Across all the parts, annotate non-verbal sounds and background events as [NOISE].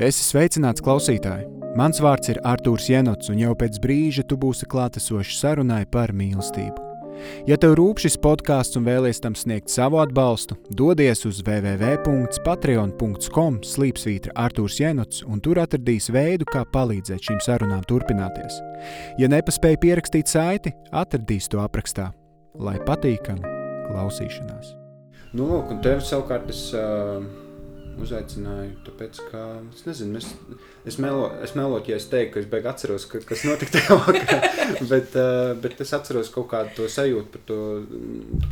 Esi sveicināts klausītāji! Mans vārds ir Artūrs Jenots, un jau pēc brīža tu būsi klātesošs sarunai par mīlestību. Ja tev rūp šis podkāsts un vēlies tam sniegt savu atbalstu, dodies uz www.patreon.com slīpsvītra Artūrs Jenots, un tur atradīs veidu, kā palīdzēt šīm sarunām turpināties. Ja nepaspēji pierakstīt saiti, atradīs to aprakstā. Lai patīkami klausīšanās! Nu, lūk, un tev savukārt es uh, uzaicināju, tāpēc, ka es nezinu, es, es, melo, es melotu, ja es teiktu, ka es beig atceros, ka, kas notika tajā vakarā, [LAUGHS] bet, uh, bet es atceros kaut kādu to sajūtu par to,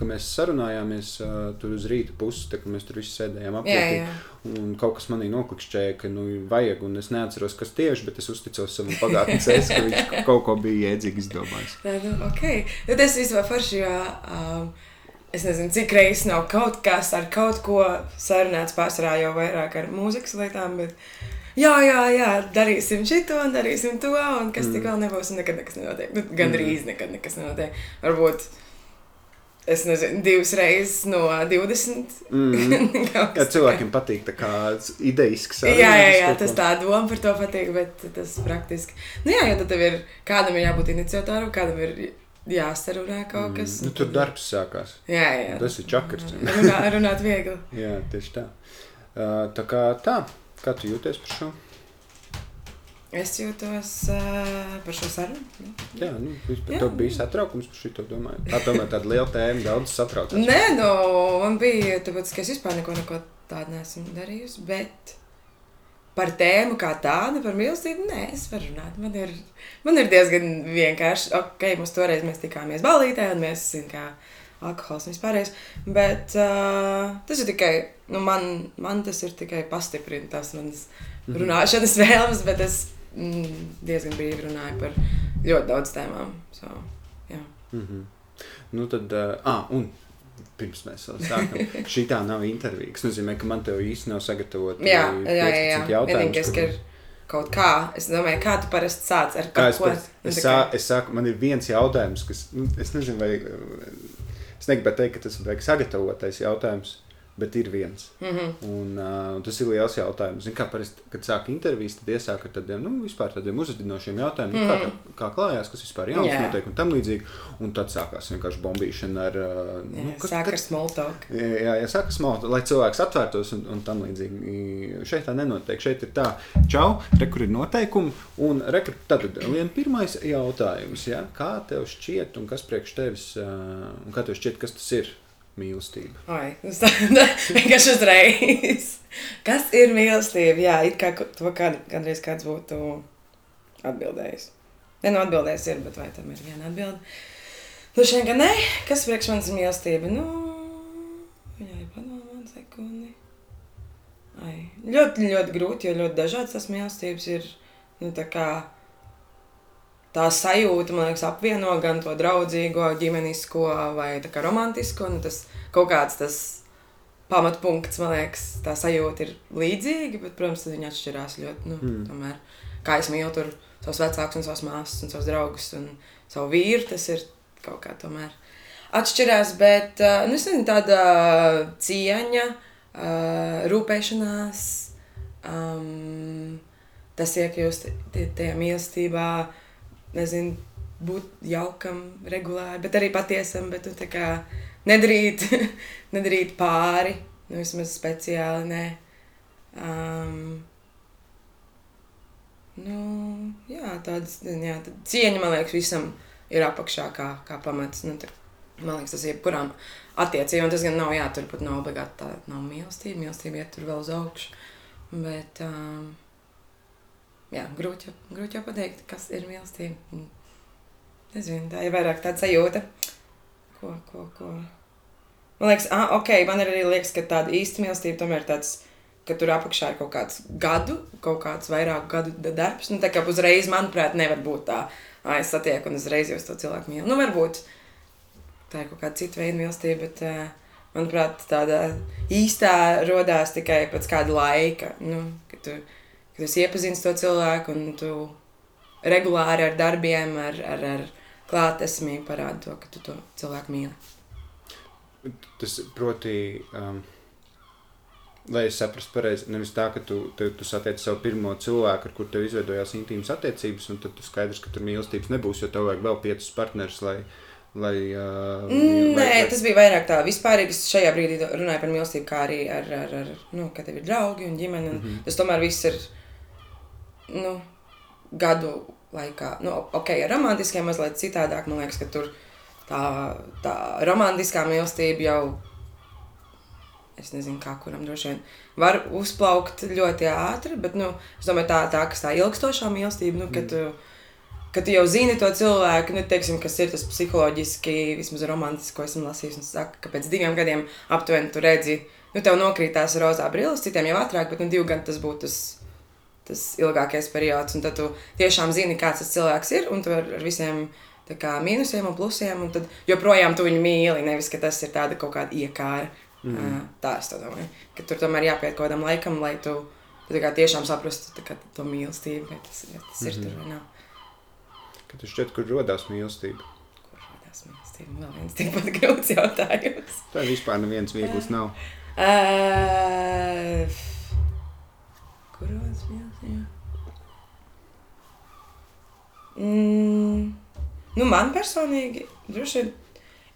ka mēs sarunājāmies uh, tur uz rīta pusi, tā, ka mēs tur visi sēdējām apkārt. Un kaut kas manī noklikšķēja, ka nu vajag, un es neatceros, kas tieši, bet es uzticos savam pagātnes es, ka viņš [LAUGHS] kaut ko bija iedzīgi izdomājis. Jā, nu, ok. Nu, tas vispār forši, jo... Um, es nezinu, cik reizes nav kaut kas ar kaut ko sarunāts pārsvarā jau vairāk ar mūzikas lietām, bet jā, jā, jā, darīsim šito un darīsim to, un kas mm. tik vēl nebūs, un nekad nekas nenotiek. Nu, gan drīz mm. nekad nekas nenotiek. Varbūt es nezinu, divas reizes no 20. Mm. [LAUGHS] jā, cilvēkiem patīk tā kā ideisks. Jā, jā, jā, tas tā doma par to patīk, bet tas praktiski. Nu jā, jo tad tev ir, kādam ir jābūt iniciatoram, kādam ir jāsarunā kaut kas. Mm. Nu, tur darbs sākās. Jā, jā. Tas ir čakars. Runā, runāt viegli. [LAUGHS] jā, tieši tā. Uh, tā kā tā, kā tu jūties par šo? Es jūtos uh, par šo sarunu. Jā, nu, vispār tev bija satraukums par šito domāju. Tā tomēr tāda liela tēma, daudz satraucās. Nē, nu, man bija, tāpēc, ka es vispār neko, neko tādu neesmu darījusi, bet par tēmu kā tādu, par mīlestību, nē, es varu runāt. Man ir, man ir diezgan vienkārši, ok, mums toreiz mēs tikāmies balītē, un mēs, zin, kā alkohols un vispārējais, bet uh, tas ir tikai, nu, man, man tas ir tikai pastiprina tās manas mhm. runāšanas [LAUGHS] vēlmes, bet es mm, diezgan brīvi runāju par ļoti daudz tēmām, so, jā. Mm -hmm. Nu tad, uh, ah, un pirms mēs sākam. [LAUGHS] Šī tā nav intervija. Tas nozīmē, ka man te īsti nav sagatavota. Jā, jā, jā. jā. Vienīgais, ka ir kaut kā. Es domāju, kā tu parasti sāc ar kaut ko. Es, nu, sā, es sāku, man ir viens jautājums, kas, nu, es nezinu, vai, es negribētu teikt, ka tas ir sagatavotais jautājums bet ir viens. Mm -hmm. un, uh, tas ir liels jautājums. Zin, kā parasti, kad sāk intervijas, tad iesāk ar tādiem, nu, vispār tādiem uzvedinošiem jautājumiem, mm -hmm. kā, mhm. kā klājās, kas vispār jauns yeah. notiek un tam līdzīgi. Un tad sākās vienkārši bombīšana ar, uh, nu, kas, sāk ar small talk. Jā, jā, sāk ar small talk, lai cilvēks atvērtos un, un tam līdzīgi. Šeit tā nenotiek. Šeit ir tā, čau, re, kur ir noteikumi. Un, re, tad, vien pirmais jautājums, ja, kā tev šķiet un kas priekš tevis, uh, un kā tev šķiet, kas tas ir? Mīlestība? Ai, tas [LAUGHS] vienkārši uzreiz. Kas ir mīlestība? Jā, it kā to kād, kādreiz kāds būtu atbildējis. Ne, nu atbildējis ir, bet vai tam ir viena atbilde? Nu, šeit, ka nē, kas priekš manis ir mīlestība? Nu, jā, padomā sekundi. Ai, ļoti, ļoti grūti, jo ļoti dažādas tas mīlestības ir, nu, tā kā tā sajūta, man liekas, apvieno gan to draudzīgo, ģimenisko vai romantisko. Nu, tas kaut kāds tas pamatpunkts, man liekas, tā sajūta ir līdzīga, bet, protams, viņi atšķirās ļoti. Nu, mm. tomēr, kā es mīlu tur savus vecākus, un savus māsas, un savus draugus un savu vīru, tas ir kaut kā tomēr atšķirās. Bet nu, es nezinu, tāda cieņa, rūpēšanās. Um, tas iekļūst tajā mīlestībā, nezinu, būt jaukam, regulāri, bet arī patiesam, bet tu tā kā nedarīt, [LAUGHS] nedarīt pāri, nu vismaz speciāli, nē. Um, nu, jā, tādas, jā, cieņa, man liekas, visam ir apakšā kā, kā pamats, nu, tā, man liekas, tas jebkurām attiecībām, tas gan nav, jā, tur pat nav obligāti tā, nav mīlestība, mīlestība iet tur vēl uz augšu, bet, um, jā, grūti, grūti jau pateikt, kas ir mīlestība. Nezinu, tā ir vairāk tāda sajūta. Ko, ko, ko. Man liekas, ah, ok, man arī liekas, ka tāda īsta mīlestība tomēr ir tāds, ka tur apakšā ir kaut kāds gadu, kaut kāds vairāk gadu darbs. Nu, tā kā uzreiz, manuprāt, nevar būt tā, ah, es satieku un uzreiz jau to cilvēku mīlu. Nu, varbūt tā ir kaut kāda cita veida mīlestība, bet, manuprāt, tāda īstā rodās tikai pēc kāda laika. Nu, tu, kad es iepazinu to cilvēku un tu regulāri ar darbiem, ar, ar, ar klātesamību parādi to, ka tu to cilvēku mīli. Tas proti, um, lai es saprastu pareizi, nevis tā, ka tu, tu, tu satiec savu pirmo cilvēku, ar kuru tev izveidojās intīmas attiecības, un tad tu skaidrs, ka tur mīlestības nebūs, jo tev vajag vēl piecus partnerus, lai. lai uh, Nē, lai, tas bija vairāk tā vispārīgi. Es šajā brīdī runāju par mīlestību, kā arī ar, ar, ar nu, ka tev ir draugi un ģimene. Un mm -hmm. Tas tomēr viss ir nu, gadu laikā. Nu, ok, ar romantiskiem mazliet citādāk. Man liekas, ka tur tā, tā romantiskā mīlestība jau. Es nezinu, kā kuram droši vien var uzplaukt ļoti ātri, bet nu, es domāju, tā, tā kas tā ilgstošā mīlestība, nu, kad tu, kad tu jau zini to cilvēku, nu, teiksim, kas ir tas psiholoģiski, vismaz romantiski, ko esmu lasījis, un saka, ka pēc diviem gadiem aptuveni tu redzi, nu, tev nokrītās rozā brilles, citiem jau ātrāk, bet nu, divi gadi tas būtu tas, tas ilgākais periods, un tad tu tiešām zini, kāds tas cilvēks ir, un tu ar, ar visiem kā mīnusiem un plusiem, un tad joprojām tu viņu mīli, nevis, ka tas ir tāda kaut kāda iekāra. Mm. Tā es domāju. Ka tur tomēr jāpiet kaut kādam laikam, lai tu, tu kā tiešām saprastu kā, to mīlestību, vai tas, vai tas mm -hmm. ir tur vai nav. Kad tu šķiet, kur rodās mīlestība. Kur radās mīlestība? Vēl viens tikpat grūts jautājums. Tā vispār neviens viegls nav. Uh, kur radās mīlestība? Mm, nu, man personīgi, droši vien,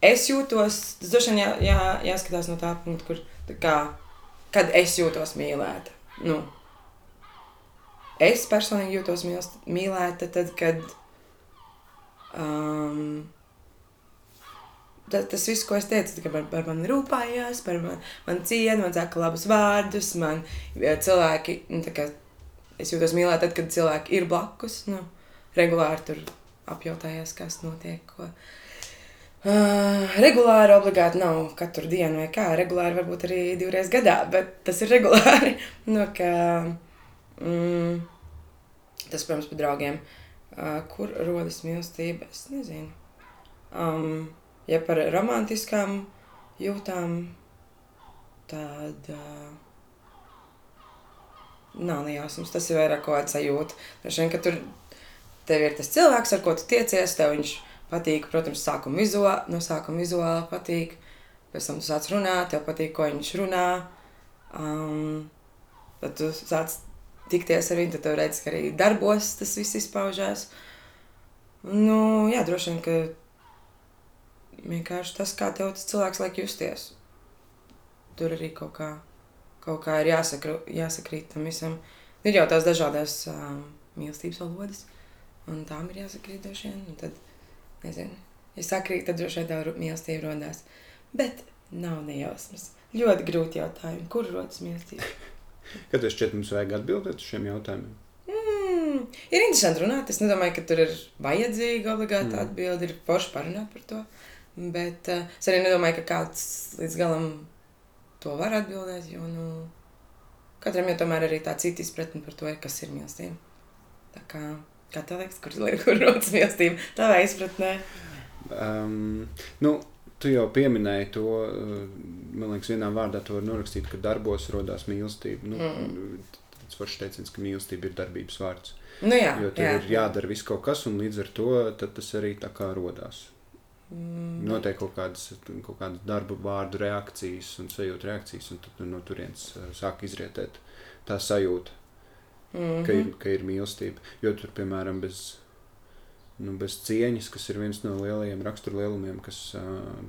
es jūtos, tas droši vien jā, jā, jāskatās no tā punkta, kur, tā kā, kad es jūtos mīlēta. Nu, es personīgi jūtos mīlst, mīlēta tad, kad um, tas, tas viss, ko es teicu, ka par, par mani rūpējās, par man, man cienu, man saka labus vārdus, man cilvēki, nu, tā kā es jūtos mīlēta tad, kad cilvēki ir blakus, nu, regulāri tur apjautājās, kas notiek, ko. Uh, regulāri obligāti nav katru dienu vai kā, regulāri varbūt arī divreiz gadā, bet tas ir regulāri, [LAUGHS] nu, ka, mm, tas, protams, par draugiem, uh, kur rodas mīlestība, es nezinu. Um, ja par romantiskām jūtām, tad uh, nav nejausmas. Tas ir vairāk kaut kāda sajūta. Vien, ka tur tev ir tas cilvēks, ar ko tu tiecies, tev viņš patīk, protams, sākuma vizuāli, no sākuma vizuāli patīk. Pēc tam tu sāc runāt, tev patīk, ko viņš runā. Um, tad tu sāc tikties ar viņu, tad tev redz, ka arī darbos tas viss izpaužās. Nu, jā, droši vien, ka vienkārši tas, kā tev tas cilvēks liek justies. Tur arī kaut kā, kaut kā ir jāsakru, jāsakrīt tam visam. Ir jau tās dažādas um, mīlestības valodas, un tām ir jāsakrīt droši vien. Tad, nezinu, ja sakrīt, tad droši vien tev mīlestība rodās. Bet nav nejausmas. Ļoti grūti jautājumi. Kur rodas mīlestība? [LAUGHS] Kad es šķiet, mums vajag atbildēt uz šiem jautājumiem. Mm, ir interesanti runāt. Es nedomāju, ka tur ir vajadzīga obligāta mm. atbilde. Ir forši parunāt par to. Bet uh, es arī nedomāju, ka kāds līdz galam to var atbildēt. Jo nu, katram jau tomēr arī tā cita izpratne par to, kas ir mīlestība. Tā kā, kā tev liekas, kur, [LAUGHS] kur rodas mīlestība? Tavā izpratnē. Um, nu, tu jau pieminēji to, uh, man liekas, vienā vārdā to var norakstīt, ka darbos rodās mīlestība. Nu, Mm. Tas var teiciens, ka mīlestība ir darbības vārds. Nu, jā, Jo tev jā. ir jādara viss kaut kas, un līdz ar to tas arī tā kā rodās. Mm, Notiek kaut kādas, kaut kādas darba vārdu reakcijas un sajūta reakcijas, un tad no turienes uh, sāk izrietēt tā sajūta, mm ka ir, ka ir mīlestība. Jo tur, piemēram, bez, nu, bez cieņas, kas ir viens no lielajiem raksturlielumiem, kas uh,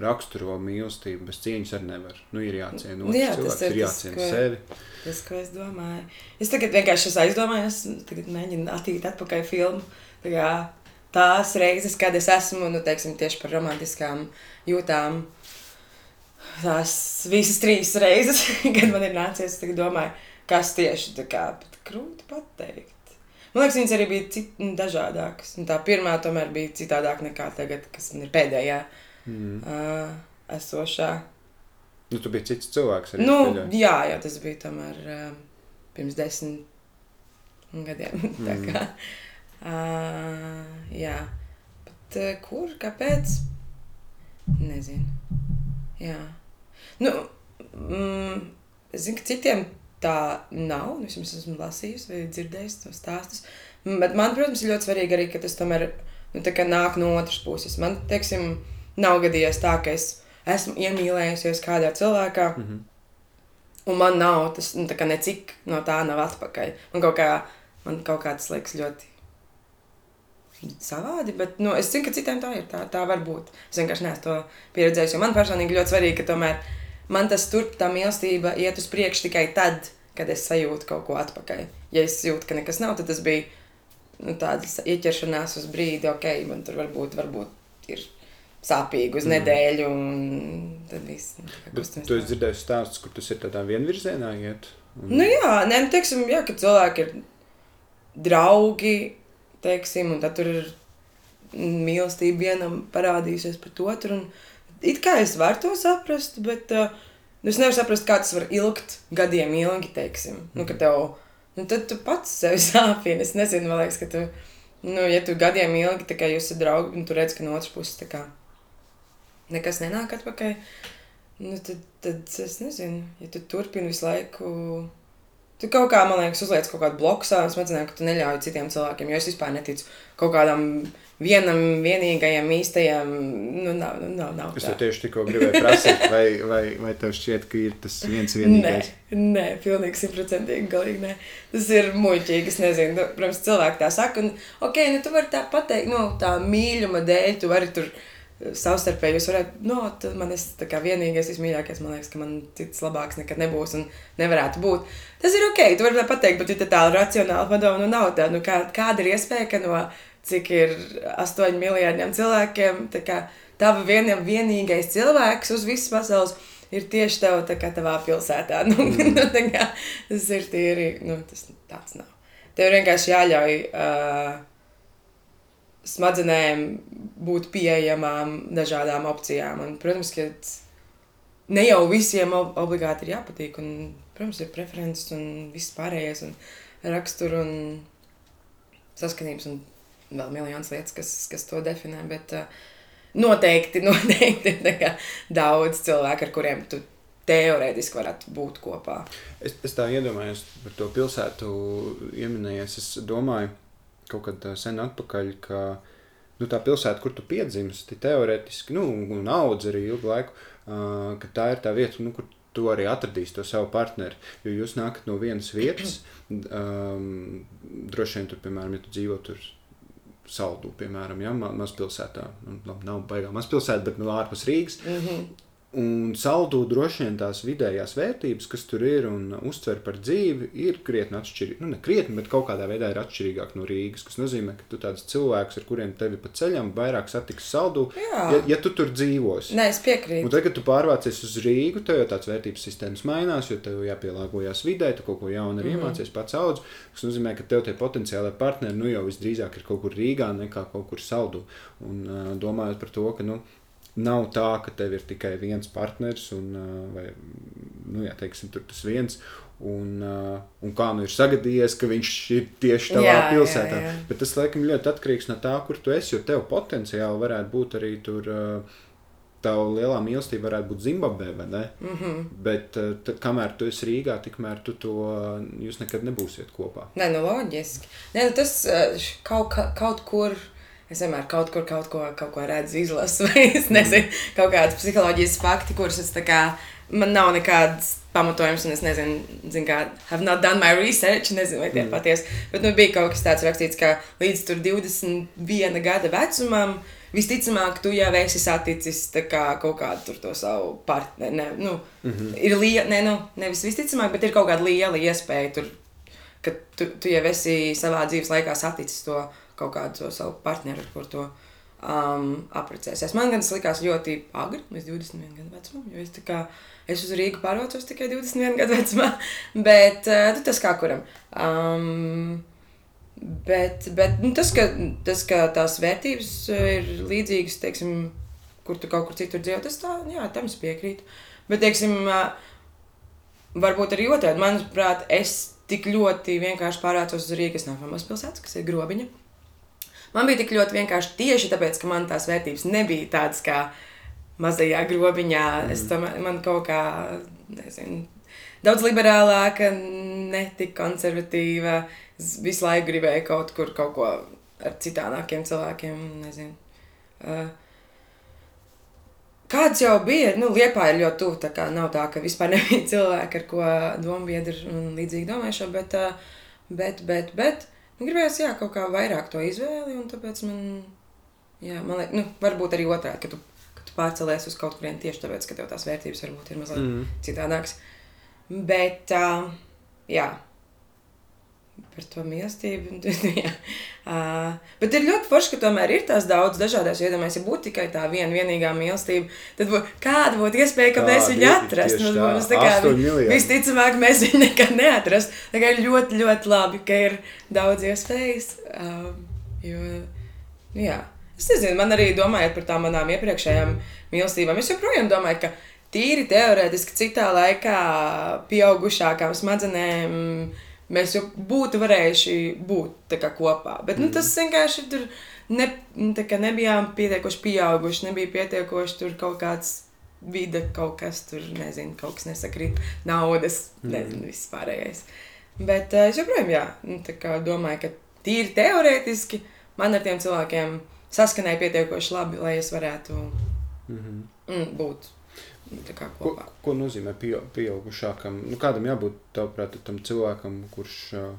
raksturo mīlestību, bez cieņas arī nevar. Nu, ir jāciena otrs Jā, tas cilvēks, ir ir tas, jāciena ko- sevi. Tas, ko es domāju. Es tagad vienkārši esmu aizdomājies, tagad mēģinu attīt atpakaļ filmu. Tā kā Tās reizes, kad es esmu, nu, teiksim, tieši par romantiskām jūtām, tās visas trīs reizes, [LAUGHS] kad man ir nācies, es tagad domāju, kas tieši tā kā, bet grūti pateikt. Man liekas, viņas arī bija cit, nu, dažādākas. Un tā pirmā tomēr bija citādāk nekā tagad, kas man ir pēdējā Mm. uh, esošā. Nu, tu biji cits cilvēks. Arī, Nu, pieļauju. jā, jā, tas bija tomēr um, pirms desmit gadiem. [LAUGHS] Mm. Uh, jā, bet uh, kur, kāpēc? Nezinu. Jā. Nu, mm, es zinu, ka citiem tā nav. Nu, es esmu lasījusi vai dzirdējusi tos stāstus. Bet man, protams, ir ļoti svarīgi arī, ka tas tomēr nu, nāk no otras puses. Man, teiksim, nav gadījies tā, ka es esmu iemīlējusies kādā cilvēkā. Mhm. Un man nav tas, nu, tā kā necik no tā nav atpakaļ. Man kaut kā, man kaut kā tas liekas ļoti savādi, bet nu, es zinu, ka citiem tā ir. Tā, tā var būt. Es vienkārši neesmu to pieredzējis. Man personīgi ļoti svarīgi, ka tomēr man tas turp, tā mīlestība iet uz priekšu tikai tad, kad es sajūtu kaut ko atpakaļ. Ja es jūtu, ka nekas nav, tad tas bija nu, tāds ieķeršanās uz brīdi, ok, man tur varbūt, varbūt ir sāpīgi uz mm. nedēļu, un tad viss. Nu, Bet tu esi dzirdējis stāstus, kur tas ir tādā vienvirzienā iet? Un... Nu jā, nē, nu, teiksim, jā, ka cilvēki ir draugi, teiksim, un tad tur ir mīlestība vienam parādījusies pret otru, it kā es varu to saprast, bet uh, es nevaru saprast, kā tas var ilgt gadiem ilgi, teiksim, nu, ka tev nu, tad tu pats sevi [LAUGHS] sāpini. Es nezinu, man liekas, ka tu, nu, ja tu gadiem ilgi tikai jūs esat draugi, un tu redz, ka no otras puses tā kā nekas nenāk atpakaļ, nu, tad, tad es nezinu, ja tu turpini visu laiku. Tu kaut kā, man liekas, uzliec kaut kādu bloku savām smadzenēm, ka tu neļauj citiem cilvēkiem, jo es vispār neticu kaut kādam vienam vienīgajam īstajam, nu, nav, nu, nav, nav Es tev tieši tikko gribēju prasīt, vai, vai, vai tev šķiet, ka ir tas viens vienīgais? Nē, nē pilnīgi simtprocentīgi galīgi nē. Tas ir muļķīgi, es nezinu, nu, protams, cilvēki tā saka, un, ok, nu, tu vari tā pateikt, nu, tā mīļuma dēļ, tu vari tur savstarpēji jūs varētu, no, nu, tad man es tā kā vienīgais, vismīļākais, man liekas, ka man cits labāks nekad nebūs un nevarētu būt. Tas ir ok, tu vari tā pateikt, bet ja tā racionāli padomu, nu nav tā, nu kā, kāda ir iespēja, ka no cik ir 8 miljardiem cilvēkiem. Tava vienam vienīgais cilvēks uz visas pasaules ir tieši tev, tā kā tavā pilsētā. [LAUGHS] Nu, mm. nu, kā, tas ir tīri, nu, tas tāds nav. Tev vienkārši jāļauj uh, smadzenēm būt pieejamām dažādām opcijām. Un, protams, ka ne jau visiem ob obligāti ir jāpatīk. Un, protams, ir preferences un viss pārējais, un rakstura un saskanības un vēl miljonus lietas, kas, kas to definē. Bet uh, noteikti, [LAUGHS] noteikti ir daudz cilvēku, ar kuriem tu teorētiski varētu būt kopā. Es, es tā iedomājos par to pilsētu, ieminējies. Es domāju, kaut kad sen atpakaļ, ka nu, tā pilsēta, kur tu piedzimsti, teorētiski, nu, un audz arī ilgu laiku, uh, ka tā ir tā vieta, nu, kur tu arī atradīsi to savu partneri. Jo jūs nākat no vienas vietas, um, droši vien tur, piemēram, ja tu dzīvo tur Saldū, piemēram, ja, mazpilsētā. Nu, labi, nav baigā mazpilsēta, bet nu, ārpus Rīgas. Mm -hmm. Un saldū droši vien tās vidējās vērtības, kas tur ir un uztver par dzīvi, ir krietni atšķirīgas. Nu, ne krietni, bet kaut kādā veidā ir atšķirīgāk no Rīgas. Tas nozīmē, ka tu tādus cilvēkus, ar kuriem tevi pa ceļam, vairāk satiksi saldū, Jā. ja, ja tu tur dzīvosi. Nē, es piekrītu. Un tagad, kad tu pārvācies uz Rīgu, tev jau tāds vērtības sistēmas mainās, jo tev jāpielāgojas vidē, tu kaut ko jaunu arī mm iemācies pats audz. Tas nozīmē, ka tev tie potenciāli partneri nu jau visdrīzāk ir kaut kur Rīgā nekā kaut kur saldū. Un uh, domājot par to, ka, nu, Nav tā, ka tev ir tikai viens partneris, un, vai nu, jā, teiksim, tas viens. Un, un kā nu ir sagadījies, ka viņš ir tieši tavā jā, pilsētā. Jā, jā. Bet tas laikam ļoti atkarīgs no tā, kur tu esi. Jo tev potenciāli varētu būt arī tur. Tā lielā mīlestība varētu būt Zimbabvē, vai ne? Mm -hmm. Bet tad, kamēr tu esi Rīgā, tikmēr tu to jūs nekad nebūsiet kopā. Nē, nu loģiski. Nē, nu tas kaut, kaut kur Es vienmēr kaut kur kaut ko, kaut ko redzu, izlasu, [LAUGHS] vai es nezinu, kaut kādas psiholoģijas fakti, kurus es tā kā man nav nekādas pamatojums, un es nezinu, zin, kā, have not done my research, nezinu, vai tie mm. patiesi. Bet nu, bija kaut kas tāds rakstīts, ka līdz 21 gada vecumam visticamāk, tu jau esi saticis kā, kaut kādu to savu partneri. Ne, nu, mm -hmm. Ir liela, ne, nu, nevis visticamāk, bet ir kaut kāda liela iespēja, tur, ka tu, tu jau esi savā dzīves laikā saticis to kaut kādu to savu partneri, ar kur to um, apprecēsies. Man gan tas likās ļoti agri, līdz 21 gadu vecumam, jo es, kā, es uz Rīgu pārvācos tikai 21 gadu vecumā, [LAUGHS] bet uh, tas kā kuram. Um, bet bet nu, tas, ka, tas, ka tās vērtības ir līdzīgas, teiksim, kur tu kaut kur citur dzīvo, tas tā, jā, tam es piekrītu. Bet, teiksim, uh, varbūt arī otrādi, manuprāt, es tik ļoti vienkārši pārvācos uz Rīgas nākamās pilsētas, kas ir grobiņa. Man bija tik ļoti vienkārši tieši tāpēc, ka man tās vērtības nebija tādas kā mazajā grobiņā. Mm. Es tam, man kaut kā, nezinu, daudz liberālāka, netik konservatīva. Es visu laiku gribēju kaut kur kaut ko ar citādākiem cilvēkiem, nezinu. Uh, Kāds jau bija, nu, Liepā ir ļoti tuvu, tā kā nav tā, ka vispār [LAUGHS] nebija cilvēki, ar ko dombiedri un līdzīgi domājušo, bet, uh, bet, bet, bet, nu, gribējās, jā, kaut kā vairāk to izvēli, un tāpēc man, jā, man liek, nu, varbūt arī otrādi, ka tu, ka tu pārcelies uz kaut kurien tieši tāpēc, ka tev tās vērtības varbūt ir mazliet mm. citādākas. Bet, uh, jā, par to mīlestību. [LAUGHS] uh, bet ir ļoti forši, ka tomēr ir tās daudz dažādas iedomājas. Ja būtu tikai tā viena vienīgā mīlestība, tad bū, kāda būtu iespēja, ka mēs viņu atrastu? Nu, mums tā kā visticamāk mēs viņu nekad neatrastu. Tā kā ir ļoti, ļoti labi, ka ir daudz iespējas. Uh, jo, jā. Es nezinu, man arī domājot par tām manām iepriekšējām mīlestībām, es joprojām domāju, ka tīri teorētiski citā laikā pieaugušākām smadzenēm mēs jau būtu varējuši būt kā, kopā. Bet nu, tas vienkārši tur ne, nu, kā, nebijām pietiekoši pieauguši, nebija pietiekoši tur kaut kāds. Vide kaut kas tur, nezinu, kaut kas nesakrīt, naudas, mm. nezinu, viss pārējais. Bet uh, es joprojām, jā, nu, domāju, ka tīri teorētiski man ar tiem cilvēkiem saskanēja pietiekoši labi, lai es varētu mm -hmm. mm, būt Ko, ko nozīmē pieaugušākam? Nu, kādam jābūt tavuprāt, tam cilvēkam, kurš uh,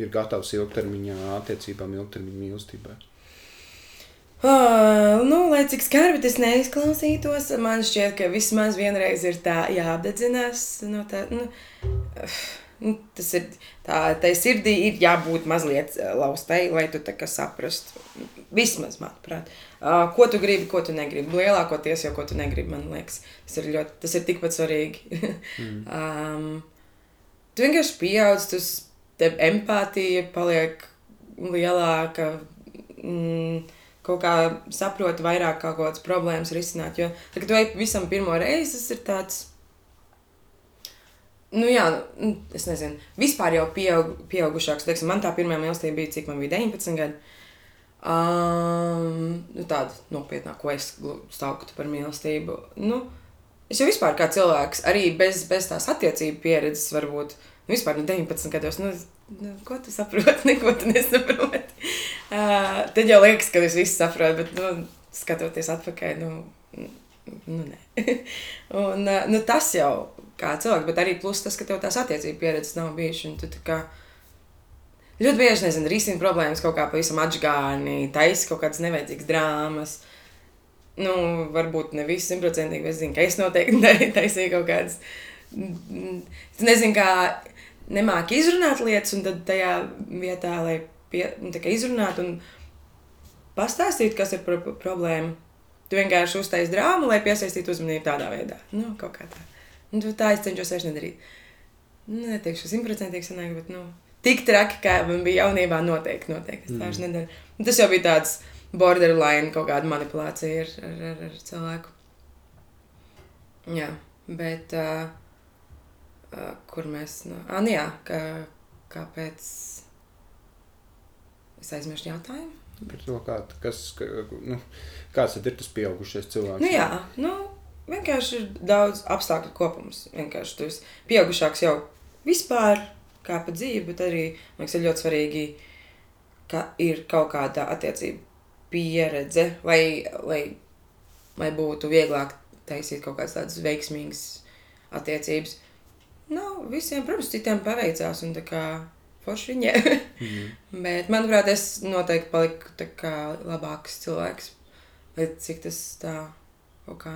ir gatavs ilgtermiņā attiecībām, ilgtermiņa mīlestībai? Uh, nu, lai cik skarbi tas neizklausītos, man šķiet, ka vismaz vienreiz ir tā jāapdedzinās. No tā, nu, uh, tas ir tā, tai sirdī ir jābūt mazliet laustai, lai tu tā kā saprastu. Vismaz, manuprāt. Ko tu gribi, ko tu negribi. Lielākoties jau ko tu negribi, man liekas, tas ir, ļoti, tas ir tikpat svarīgi. mm. [LAUGHS] um, tu vienkārši pieaug, tu empātija paliek lielāka. Mm, kaut kā saproti vairāk kaut kādas problēmas risināt. Jo, kad tu ej visam pirmo reizi, tas ir tāds. Nu, jā, nu, es nezinu, vispār jau pieaug, pieaugušāks. Teiksim, man tā pirmā mīlestība bija, cik man bija 19 gadi. Um, nu, tāda nopietnā, ko es sauktu par mīlestību. Nu, es jau vispār kā cilvēks, arī bez, bez tās attiecību pieredzes, varbūt nu, vispār no 19 gados. Nu, nu, ko tu saproti? [LAUGHS] Neko tu nesaproti. Uh, tad jau liekas, ka es visu saprotu, bet nu, skatoties atpakaļ, nu, nu nē. [LAUGHS] un, nu, tas jau kā cilvēks, bet arī plus tas, ka tev tās attiecību pieredzes nav bijušas. Tu kā ļoti bieži, nezinu, risina problēmas kaut kā pavisam atžgāni, taisa kaut kādas nevajadzīgas drāmas. Nu, varbūt ne visi simtprocentīgi, bet es zinu, ka es noteikti [LAUGHS] taisīju kaut kādas. Es nezinu, kā nemāk izrunāt lietas, un tad tajā vietā, lai pie, nu, izrunātu un pastāstītu, kas ir pro problēma. Tu vienkārši uztaisīji drāmu, lai piesaistītu uzmanību tādā veidā. Nu, kaut kā tā. Un tā es cenšos vairs nedarīt. Nu, neteikšu simtprocentīgi sanāk, bet, nu, tik traki, kā man bija jaunībā, noteikti, noteikti. Es tā mm. nedaru. Un tas jau bija tāds borderline kaut kāda manipulācija ar, ar, ar, ar cilvēku. Jā, bet uh, uh, kur mēs, nu, ah, nu jā, ka, kāpēc es aizmirstu jautājumu? Par to, kā, kas, ka, nu, kāds ir tas pieaugušais cilvēks? Nu jā, nu, vienkārši ir daudz apstākļu kopums. Vienkārši tu esi pieaugušāks jau vispār, kā pa dzīvi, bet arī man liekas, ir ļoti svarīgi, ka ir kaut kāda attiecība pieredze, lai, lai, lai būtu vieglāk taisīt kaut kādas tādas veiksmīgas attiecības. Nav nu, visiem, protams, citiem paveicās, un tā kā forši viņa. mm. [LAUGHS] Bet, manuprāt, es noteikti paliku tā kā labāks cilvēks. Lai cik tas tā kaut kā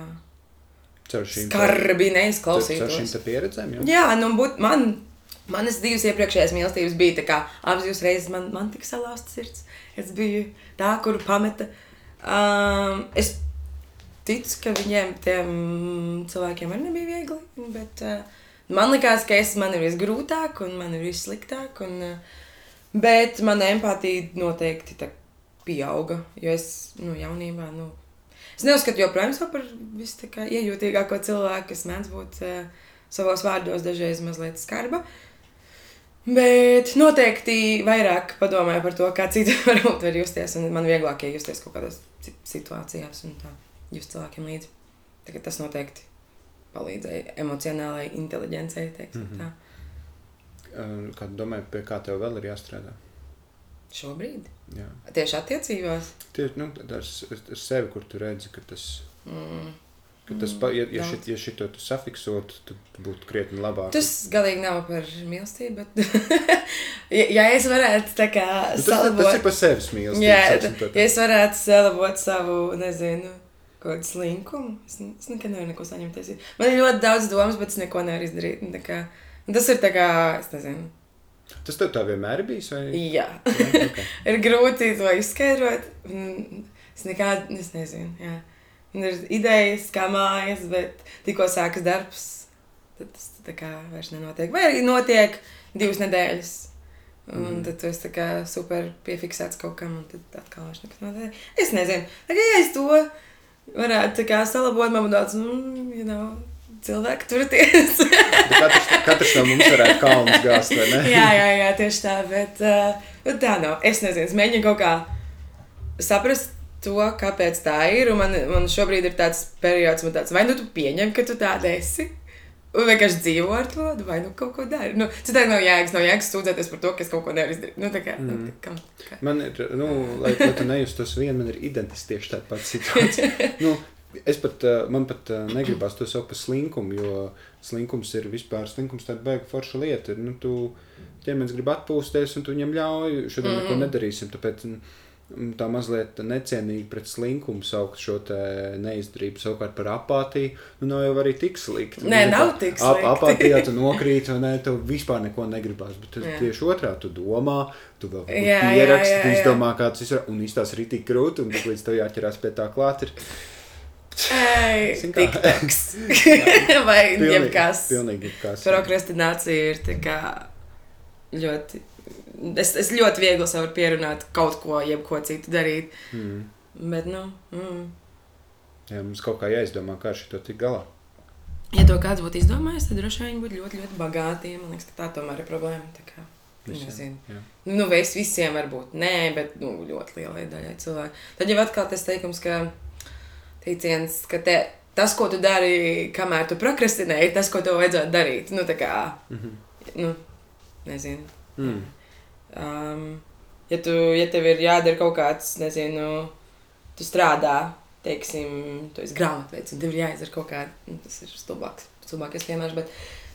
skarbi neizklausītos. Ar šīm pieredzēm, jā? Jā, nu, būt man Manas divas iepriekšējās mīlestības bija kā divas reizes man, man tika salauzta sirds. Es biju tā, kuru pameta. Um, es ticu, ka viņiem, tiem cilvēkiem, arī nebija viegli. Bet uh, man liekas, ka es, man ir visgrūtāk un man ir vissliktāk. Un, uh, bet mana empātija noteikti pieauga. Jo es nu, jaunībā. Nu, es neuzskatu joprojām par visiejūtīgāko cilvēku, kas mēdz būt uh, savos vārdos dažreiz mazliet skarba. Bet noteikti vairāk padomāju par to, kā citi [LAUGHS] varbūt var justies. Man vieglāk ir justies kaut kādās situācijās un tā just cilvēkiem līdzi. Tagad tas noteikti palīdzēja emocionālajai inteligencei. Mm -hmm. Kā domāju, pie kā tev vēl ir jāstrādā? Šobrīd? Jā. Tieši attiecībās? Tieši nu, ar, ar sevi, kur tu redzi, ka tas. Mm. Ka tas, pa, ja, ja, daudz. šit, ja šito tu safiksotu, tad būtu krietni labāk. Tas galīgi nav par mīlestību, bet [LAUGHS] ja, ja es varētu tā kā Nu, tas, tas, tas ir salabot, par sevis mīlestību. jā, sauksim to tā. ja es varētu salabot savu, nezinu, kaut kādu slinkumu, es, es nekad nevaru neko saņemt. tiesību. Man ir ļoti daudz domas, bet es neko nevaru izdarīt. un tā Kā, un tas ir tā kā, es nezinu, Tas tev tā vienmēr ir bijis? Vai? jā. Jā, okay. [LAUGHS] ir grūti to izskaidrot. Es nekādu, es nezinu, jā. Man ir idejas, kā mājas, bet tikko sākas darbs, tad tas tā kā vairs nenotiek. Vai arī notiek divas nedēļas. Un mm. tad tu esi tā kā super piefiksēts kaut kam, un tad atkal vairs nekas notiek. Es nezinu, kā ja es to varētu salabot, man būtu tāds, mm, you know, cilvēki turieties. Katrs, katrs no mums varētu kalnus gāzt, vai ne? jā, jā, jā, tieši tā, bet, uh, bet tā nav. Es nezinu, es mēģinu kaut kā saprast to, kāpēc tā ir. Un man, man šobrīd ir tāds periods, man tāds, vai nu tu pieņem, ka tu tāda esi. Un vienkārši dzīvo ar to, vai nu kaut ko dari. Nu, citādi nav jēgas, nav jēgas sūdzēties par to, ka es kaut ko izdarīt. Nu, tā kā, mm. kā, kā. Man ir, nu, lai, lai tu nejustos vien, man ir identiski tieši tāda pati situācija. [LAUGHS] nu, es pat, uh, man pat uh, negribas to saukt par slinkumu, jo slinkums ir vispār, slinkums tāda beiga forša lieta. Nu, tu ķermenis grib atpūsties, un tu viņam ļauj, šodien mm. neko nedarīsim, tāpēc mm, tā mazliet necienīgi pret slinkumu saukt šo neizdarību savukārt par apātiju, nu nav jau arī tik slikti. Nē, Nu, nav tik ap- slikti. Apātijā tu nokrīt, vai ne, tev vispār neko negribas, bet Jā. tieši otrā tu domā, tu vēl pieraksti, tu izdomā, kā tas ir, un īstās ir tik grūti, un tad līdz tev jāķerās pie tā klāt ir? TikToks. [LAUGHS] vai jebkas. Pilnīgi jebkas. Prokrastinācija ir tā kā ļoti. Es, es ļoti viegli sev varu pierunāt kaut ko, jebko citu darīt. Mm. Bet, nu, mm. Jā, mums kaut kā jāizdomā, kā ar šito tik galā. ja to kāds būtu izdomājis, tad droši vien būtu ļoti, ļoti bagāti. Man liekas, ka tā tomēr ir problēma. Tā kā, Visiem, nezinu. jā. Nu, nu vis, visiem varbūt nē, bet nu, ļoti lielai daļai cilvēku. Tad jau atkal tas teikums, ka teiciens, ka te, tas, ko tu dari, kamēr tu prokrastinē, ir tas, ko tev vajadzētu darīt. Nu, tā kā, Mhm. nu, nezinu. Mm. Um, ja, tu, ja tev ir jādara kaut kāds, nezinu, tu strādā, teiksim, tu esi grāmatvedis, un tev ir jāizdara kaut kāda, nu, tas ir stulbāks, stulbākais piemērs, bet,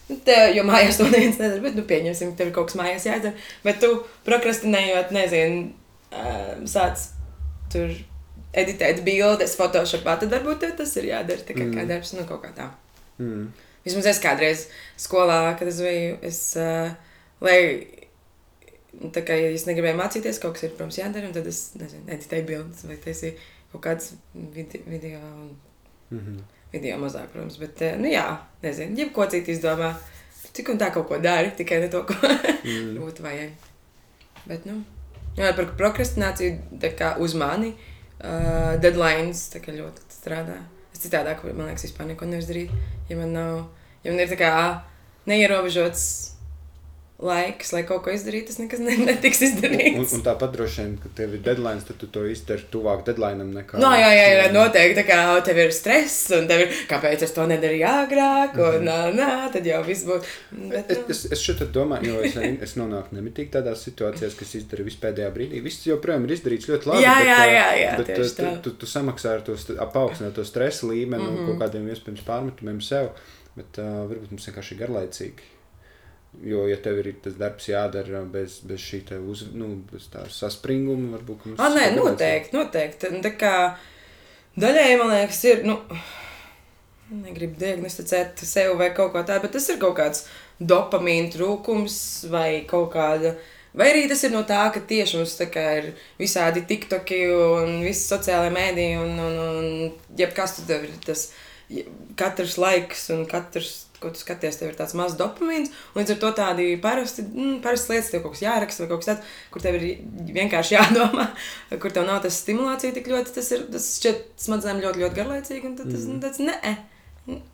nu, te, jo mājās to [LAUGHS] neviens nedara, bet, nu, pieņemsim, tev ir kaut kas mājās jāizdara, bet tu prokrastinējot, nezinu, um, sāc tur editēt bildes, photoshopā, tad varbūt tas ir jādara, kā, Mm. kā darbs, nu, kaut kā tā. Mm. Vismaz es kādreiz skolā, kad es biju, es, uh, lai, nu, tā kā, ja es negribēju mācīties, kaut kas ir, protams, jādara, un tad es, nezinu, editēju bildes vai taisīju kaut kāds vide video, un Mhm. video mazāk, protams, bet, uh, nu jā, nezinu, jebko citu izdomā. Cik un tā kaut ko dari, tikai ne to, ko Mm. [LAUGHS] būtu vajag. Bet, nu, jā, par prokrastināciju, tā kā uz mani, uh, deadlines, ļoti strādā. Es citādāk, man liekas, vispār neko nevaru darīt, ja man nav, ja man ir tā kā neierobežots laiks, lai kaut ko izdarītu, tas nekas ne, netiks Un, izdarīts. un tāpat droši vien, ka tev ir deadline, tad tu to izdari tuvāk deadline nekā. No, jā, jā, jā, noteikti. Tā kā tev ir stress, un tev ir, kāpēc es to nedarīju agrāk, un nā, nā, tad jau viss būs. Bet, Es, nu, es, es šeit domāju, jo es, es nonāku nemitīgi tādās situācijās, kas izdara vispēdējā brīdī. Viss joprojām ir izdarīts ļoti labi. Jā, bet, jā, ā, jā, jā, bet tieši tu, tā. tu, tu samaksā ar to st- paaugstināt to stresa līmeni mm -hmm. un kaut kādiem iespējams pārmetumiem sev. Bet uh, varbūt mums vienkārši garlaicīgi. Jo, ja tev ir tas darbs jādara bez, bez šī te uz, nu, bez tā saspringuma, varbūt Ah, nē, ir noteikti, noteikti. Un Tā kā daļai, man liekas, ir, nu, negribu diagnosticēt sev vai kaut ko tādu, bet tas ir kaut kāds dopamīna trūkums vai kaut kāda. Vai arī tas ir no tā, ka tieši mums tā ir visādi tiktoki un visi sociālai mēdī un, un, un jebkas tu tev ir tas, katrs laiks un katrs, ko tu skaties, tev ir tāds mazs dopamīns. un Līdz ar to tādi parasti, mm, parasti lietas, tev kaut kas jāraksta vai kaut kas tāds, kur tev ir vienkārši jādomā, [LAUGHS] kur tev nav tas stimulācija tik ļoti, tas ir, tas šķiet smadzenēm ļoti, ļoti garlaicīgi, un tad tas, mm. tāds, nē.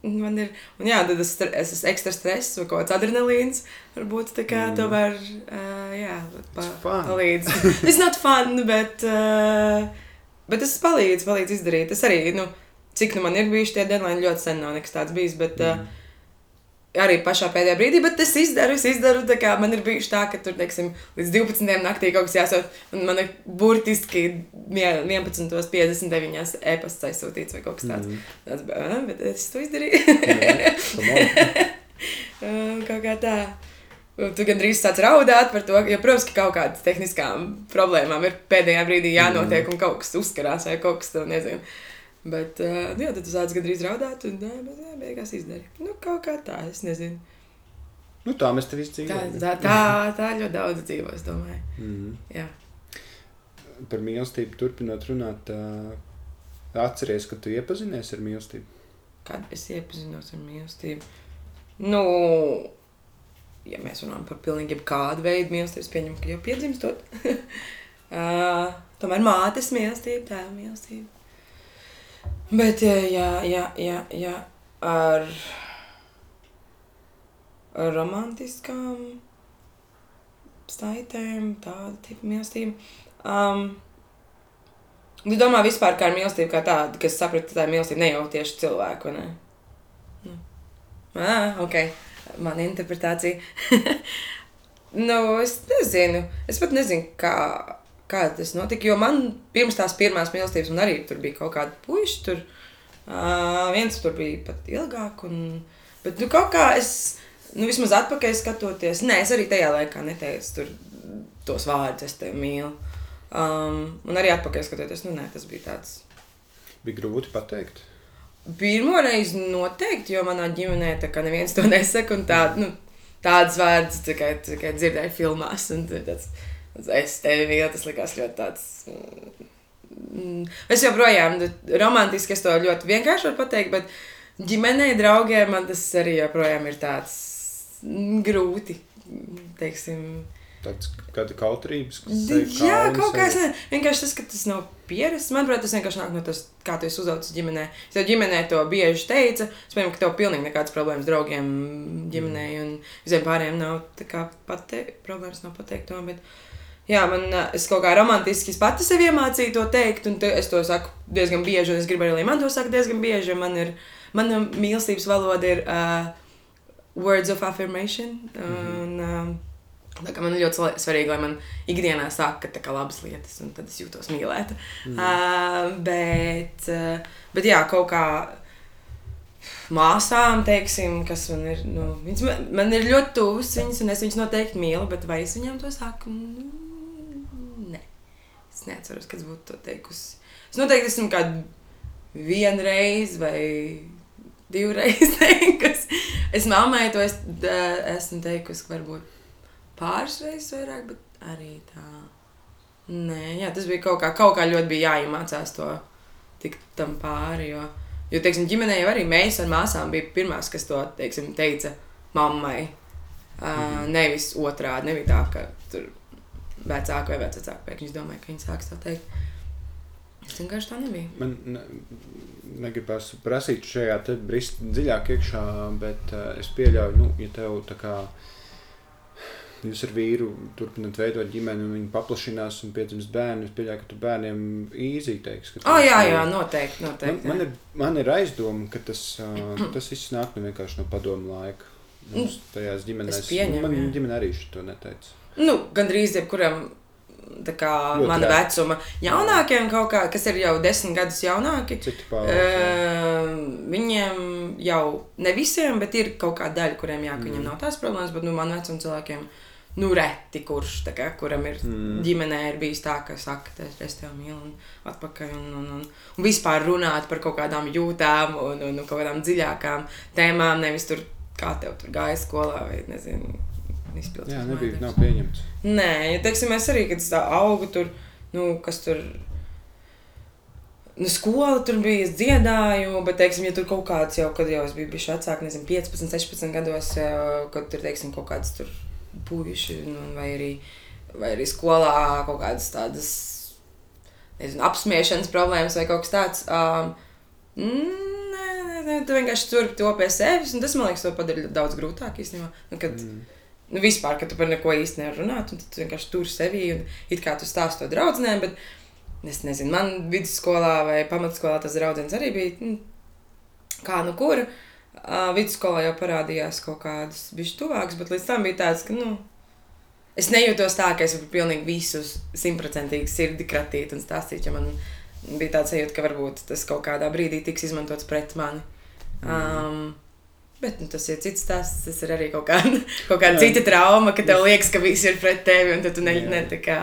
Man ir, un jā, tad es, es esmu ekstra stress vai kaut kāds adrenalīns. Varbūt tā kā mm. to var, uh, jā, pa, palīdz. [LAUGHS] It's not fun, bet, uh, bet tas palīdz, palīdz izdarīt. Es arī, nu, cik nu man ir bijuši tie deadline, ļoti sen nav nekas tāds bijis, bet uh, arī pašā pēdējā brīdī, bet es izdaru, es izdaru. Man ir bijuši tā, ka tur, teiksim, līdz 12. naktī kaut kas jāsūt, un man ir burtiski mie- 11.59. e-pasts aizsūtīts vai kaut kas tāds. Mhm. tāds "Ā, bet es to izdarīju. Uh, [LAUGHS] kaut kā tā. Tu gandrīz sāc raudāt par to, jo, protams, ka kaut kādas tehniskām problēmām ir pēdējā brīdī jānotiek, un kaut kas uzkarās, vai kaut kas tāds, nezinu. Bet, uh, jā, tad tu sāc gandrīz raudāt, un jā, bet, jā, beigās izdarīja. Nu, kaut kā tā, es nezinu. Nu, tā mēs tev Tā, izdzīvojam. tā, tā, tā ļoti daudz dzīvo, es domāju. Mhm. Jā. Par mīlestību turpinot runāt, uh, atceries, ka tu iepazinies ar mīlestību. Kad es iepazinos ar mīlestību? Nu, ja mēs runājam par pilnīgi jebkādu veidu mīlestību, pieņemam, ka jau piedzimstot. uh, [LAUGHS] tomēr mātes mīlestība, tēva mīlestība. Bet, jā, jā, jā, jā, jā ar, romantiskām staitēm, tāda tipa mīlestība. Um, Tu domā vispār kā ar mīlestību, kā tādu, kas saprata, ka tā ir mīlestība ne jau tieši cilvēku, ne? Nu. Ah, ok. Mana interpretācija. [LAUGHS] nu, es nezinu. Es pat nezinu, kā, kā tas notika. Jo man pirms tās pirmās mīlestības, man arī tur bija kaut kāda puiša. Tur uh, viens tur bija pat ilgāk. Un, bet nu, kaut kā es, nu, vismaz atpakaļ skatoties, nē, es arī tajā laikā neteicu tur tos vārdus, es tevi mīlu. Um, un arī atpakaļ skatoties, nu, nē, tas bija tāds. Bija grūti pateikt. Pirmo reizi noteikti, jo manā ģimenē tā kā neviens to nesaka, un tā, nu, tādas vārdas tikai, tikai dzirdēju filmās. Un tāds, tāds, es tevi mīlu, tas likās ļoti tāds. mm, Es joprojām nu, romantiski es to ļoti vienkārši varu pateikt, bet ģimenei, draugiem man tas arī joprojām ir tāds mm, grūti. Teiksim, Tāds kāda kautrības, kas Jā, kaut kā tāds - vienkārši tas, ka tas nav pierasts. Manuprāt, tas vienkārši nāk no tas, kā tu esi uzaugusi ģimenē. Es jau ģimenē to bieži teicu. Es pieņemu, ka tev pilnīgi nekādas problēmas draugiem ģimenē, un visiem pārējiem nav tā kā pate, problēmas nav pateikt to. Bet, jā, man, ā, es kaut kā romantiski pati sev iemācīju to teikt, un te, es to saku diezgan bieži, un es gribu arī, lai man to saka diezgan bieži. Man ir, mana mīlestības valoda ir uh, words of affirmation. Un, uh, Tā kā man ir ļoti svarīgi, lai man ikdienā saka tā kā labas lietas, un tad es jūtos mīlēta. Mm. Uh, bet, uh, bet jā, kaut kā māsām, teiksim, kas man ir, nu, viņas man, man ir ļoti tuvas, viņas, un es viņas noteikti mīlu, bet vai es viņām to saku? Nu. Es neatceros, kas būtu to teikusi. Es noteikti esmu kādu vienreiz vai divreiz [LAUGHS] teikusi. Es mammai to es, da- esmu teikusi, ka varbūt pāris reizes vairāk, bet arī tā. Nē, jā, tas bija kaut kā, kaut kā ļoti bija jāiemācās to tikt tam pāri. Jo, jo teiksim, ģimenē jau arī mēs ar māsām bija pirmās, kas to teiksim, teica mammai. Uh. Nevis otrādi, nebija tā, ka tur vecāki vai vecāki pēkšņi domāja, ka viņi sāks to teikt. Es vienkārši tā nebija. Man ne, negribas prasīt šajā te brist dziļāk iekšā, bet uh, es pieļauju, nu, ja tev tā kā jūs ar vīru turpināt veidot ģimeni un viņi paplašinās un piedzimst bērni, es pieļauju, ka tu bērniem īzī teiks, ka Oh, jā, jā, noteikti. Man, noteikti man, jā. ir, man ir aizdoma, ka tas, ka [CLEARS THROAT] tas viss nāk no vienkārši no padomu laika. Mums tajās ģimenēs, es pieņemu, man jā. ģimene arī to neteica. Nu, gandrīz jebkuram kā Ļoti mana reti. vecuma jaunākiem, kaut kā, kas ir jau desmit gadus jaunāki. Uh, viņiem jau ne visiem, bet ir kaut kāda daļa, kuriem jā, ka viņiem nav tās problēmas, bet nu, man vecuma cilvēkiem. Nu, reti, kurš, kā, kuram ir Mm. mm. ģimenē, ir bijis tā, ka saka, ka es tevi mīlu, un atpakaļ, un, un, un, un vispār runāt par kaut kādām jūtām, un, un, un kaut kādām dziļākām tēmām, nevis tur, kā tev tur gāja skolā, vai nezinu, izpildīt. Jā, nebija, nav pieņemts. Nē, ja teiksim, es arī, kad es tā augu tur, nu, kas tur. Nu, skola tur bija, es dziedāju, bet, teiksim, ja tur kaut kāds jau, kad jau es biju bijis vecāks, nezinu, 15, 16 gados, eh, kad tur, teiksim, kaut kāds tur puiši, nu, vai arī, vai arī skolā kaut kādas tādas, nezinu, apspiešanas problēmas vai kaut kas tāds. Um, nē, nē, nē, tu vienkārši turpi to pie sevis, un tas, man liekas, to padara daudz grūtāk īstenībā. Nu, kad, Mm. Nu, vispār, ka tu par neko īsti nevari runāt, un tu vienkārši tur sevi un it kā tu stāsti to draudzenēm, bet es nezinu, man vidusskolā vai pamatskolā tas draudzens arī bija, mm, kā nu kur. Uh, vidusskolā jau parādījās kaut kādas bišķi tuvākas, bet līdz tam bija tāds, ka, nu, es nejūtos tā, ka es varu pilnīgi visus simtprocentīgi sirdi kratīt un stāstīt, jo man bija tāds sajūta, ka varbūt tas kaut kādā brīdī tiks izmantots pret mani. Um, Bet nu, tas ir cits stāsts. Tas ir arī kaut kāda, [LAUGHS] kaut kāda cita trauma, ka tev liekas, ka viss ir pret tevi, un tu ne, Jā. ne tā kā.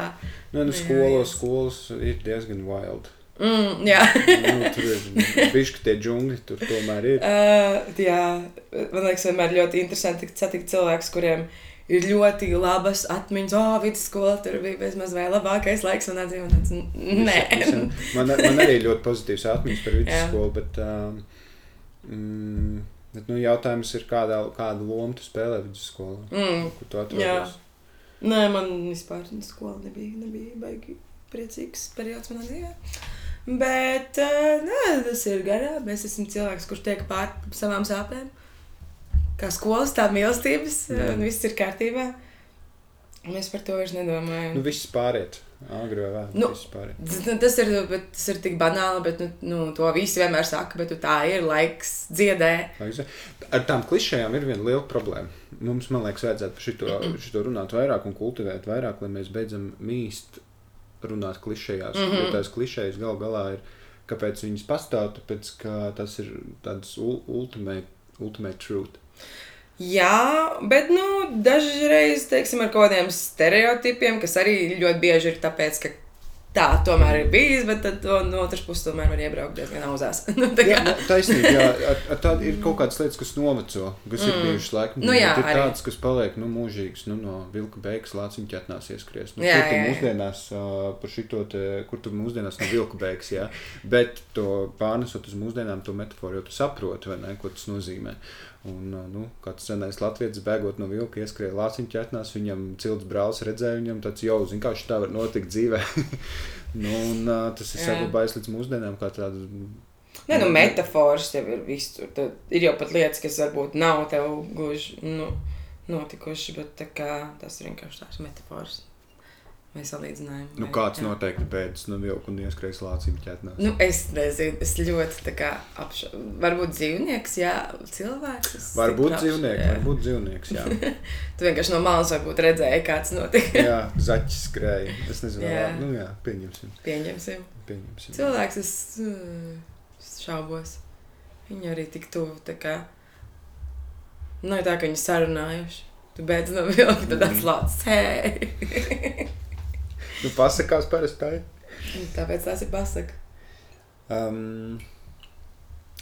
Nu, nu, Jā, skolos, jā. skolas ir diezgan wild. Mm, jā. [LAUGHS] nu, tur ir bišķi tie džungļi, tur tomēr ir. Uh, jā, man liekas, vienmēr ļoti interesanti satikt cilvēkus, kuriem ir ļoti labas atmiņas. O, oh, vidusskola tur bija bezmaz vai labākais laiks manā dzīvē. [LAUGHS] Nē, Visam- Man, man arī ļoti pozitīvs atmiņas par Jā. vidusskolu, bet, um, mm, bet nu, jautājums ir, kādā, kādu lomu tu spēlē vidusskolā? mm, Kur tu Jā. atrodies? Nē, man vispār skola nebija, nebija baigi priecīgs periods manā dzīvē. Bet uh, nē, tas ir garām. Es esmu cilvēks, kurš tiek pāri savām sāpēm. Kā skolas, tā mīlestības, Jā. un viss ir kārtībā. Un es par to vairs nedomāju. Nu, viss pāriet. Agri vai vēl? Nu, pāriet. Tas, ir, tas ir tik banāli, bet nu, nu, to visi vienmēr saka. Bet nu, tā ir laiks dziedē. Ze- Ar tām klišejām ir viena liela problēma. Mums, man liekas, vajadzētu par šito, [CLEARS THROAT] šito runāt vairāk un kultivēt vairāk, lai mēs beidzam mīst runāt klišejās. Mm. -hmm. Jo tās klišejas gal galā ir, kāpēc viņas pastāv, tāpēc ka tas ir tāds ul- ultimate, ultimate truth. Jā, bet nu, dažreiz teiksim, ar kaut kādiem stereotipiem, kas arī ļoti bieži ir tāpēc, ka tā tomēr ir bijis, bet tad to, no otras puses tomēr var iebraukt diezgan auzās. [LAUGHS] nu, tā Jā, nu, taisnība, jā, ar, ar tādu ir kaut kādas lietas, kas noveco, kas mm. ir bijušas laikam. Nu jā, ir arī. tādas, kas paliek nu, mūžīgas, nu, no vilka beigas lāciņa ķetnās ieskries. Nu, Jā, kur tu jā, mūsdienās, uh, par šito te, kur tu mūsdienās no vilka beigas, jā, bet to pārnesot uz mūsdienām, to metaforu jau tu saproti, vai ne, ko tas nozīmē. Un, nu, kāds senais latviečs bēgot no vilka, ieskrēja lāciņa ķetnās, viņam cilts brālis redzēja, viņam tāds jau, zin kā šī tā var notikt dzīvē. [LAUGHS] nu, un tas ir Jā. saglabājis līdz mūsdienām kā tāda Nē, nu, metafors tev ir visur. Tad ir jau pat lietas, kas varbūt nav tev gluži nu, notikušas, bet tā kā, tas ir vienkārši tāds metafors. Vai salīdzinājumi. Nu, kāds jā. noteikti beidzas no vilka un ieskrējas lācīm ķetnās. Nu, es nezinu, es ļoti kā apšaubu. Varbūt dzīvnieks, jā, cilvēks. Varbūt dzīvnieks, jā. varbūt dzīvnieks, jā. [LAUGHS] Tu vienkārši no malas varbūt redzēji, kāds notika. [LAUGHS] jā, zaķis skrēja. Es nezinu, Jā. jā. nu jā, pieņemsim. Pieņemsim. pieņemsim. Cilvēks, es, es šaubos. Viņi arī tik tuvu. tā kā. Nav tā, ka viņi sarunājuši. Tu beidz no vilka, tad Mhm. atslācis. Hei! [LAUGHS] Nu, pasakās parasti. Tāpēc tas ir pasaka. Um,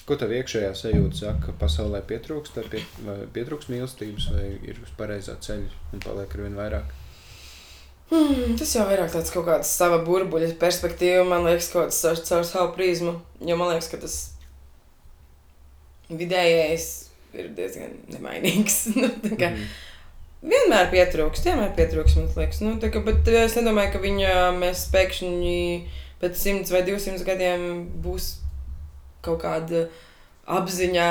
ko tev iekšējā sajūta saka, ka pasaulē pietrūkst, vai, pie, vai pietrūkst mīlestības, vai ir uz pareizā ceļa un paliek ar vien vairāk? Hmm, tas jau vairāk tāds kaut kāds sava burbuļa perspektīva, man liekas, kaut kāds caur, caur savu prizmu. Jo man liekas, ka tas vidējais ir diezgan nemainīgs. [LAUGHS] Nu, kā- Mhm. Vienmēr pietrūkst, vienmēr pietrūkst, man liekas. Nu, kā, bet es nedomāju, ka viņa mēs pēkšņi pēc 100 vai 200 gadiem būs kaut kāda apziņa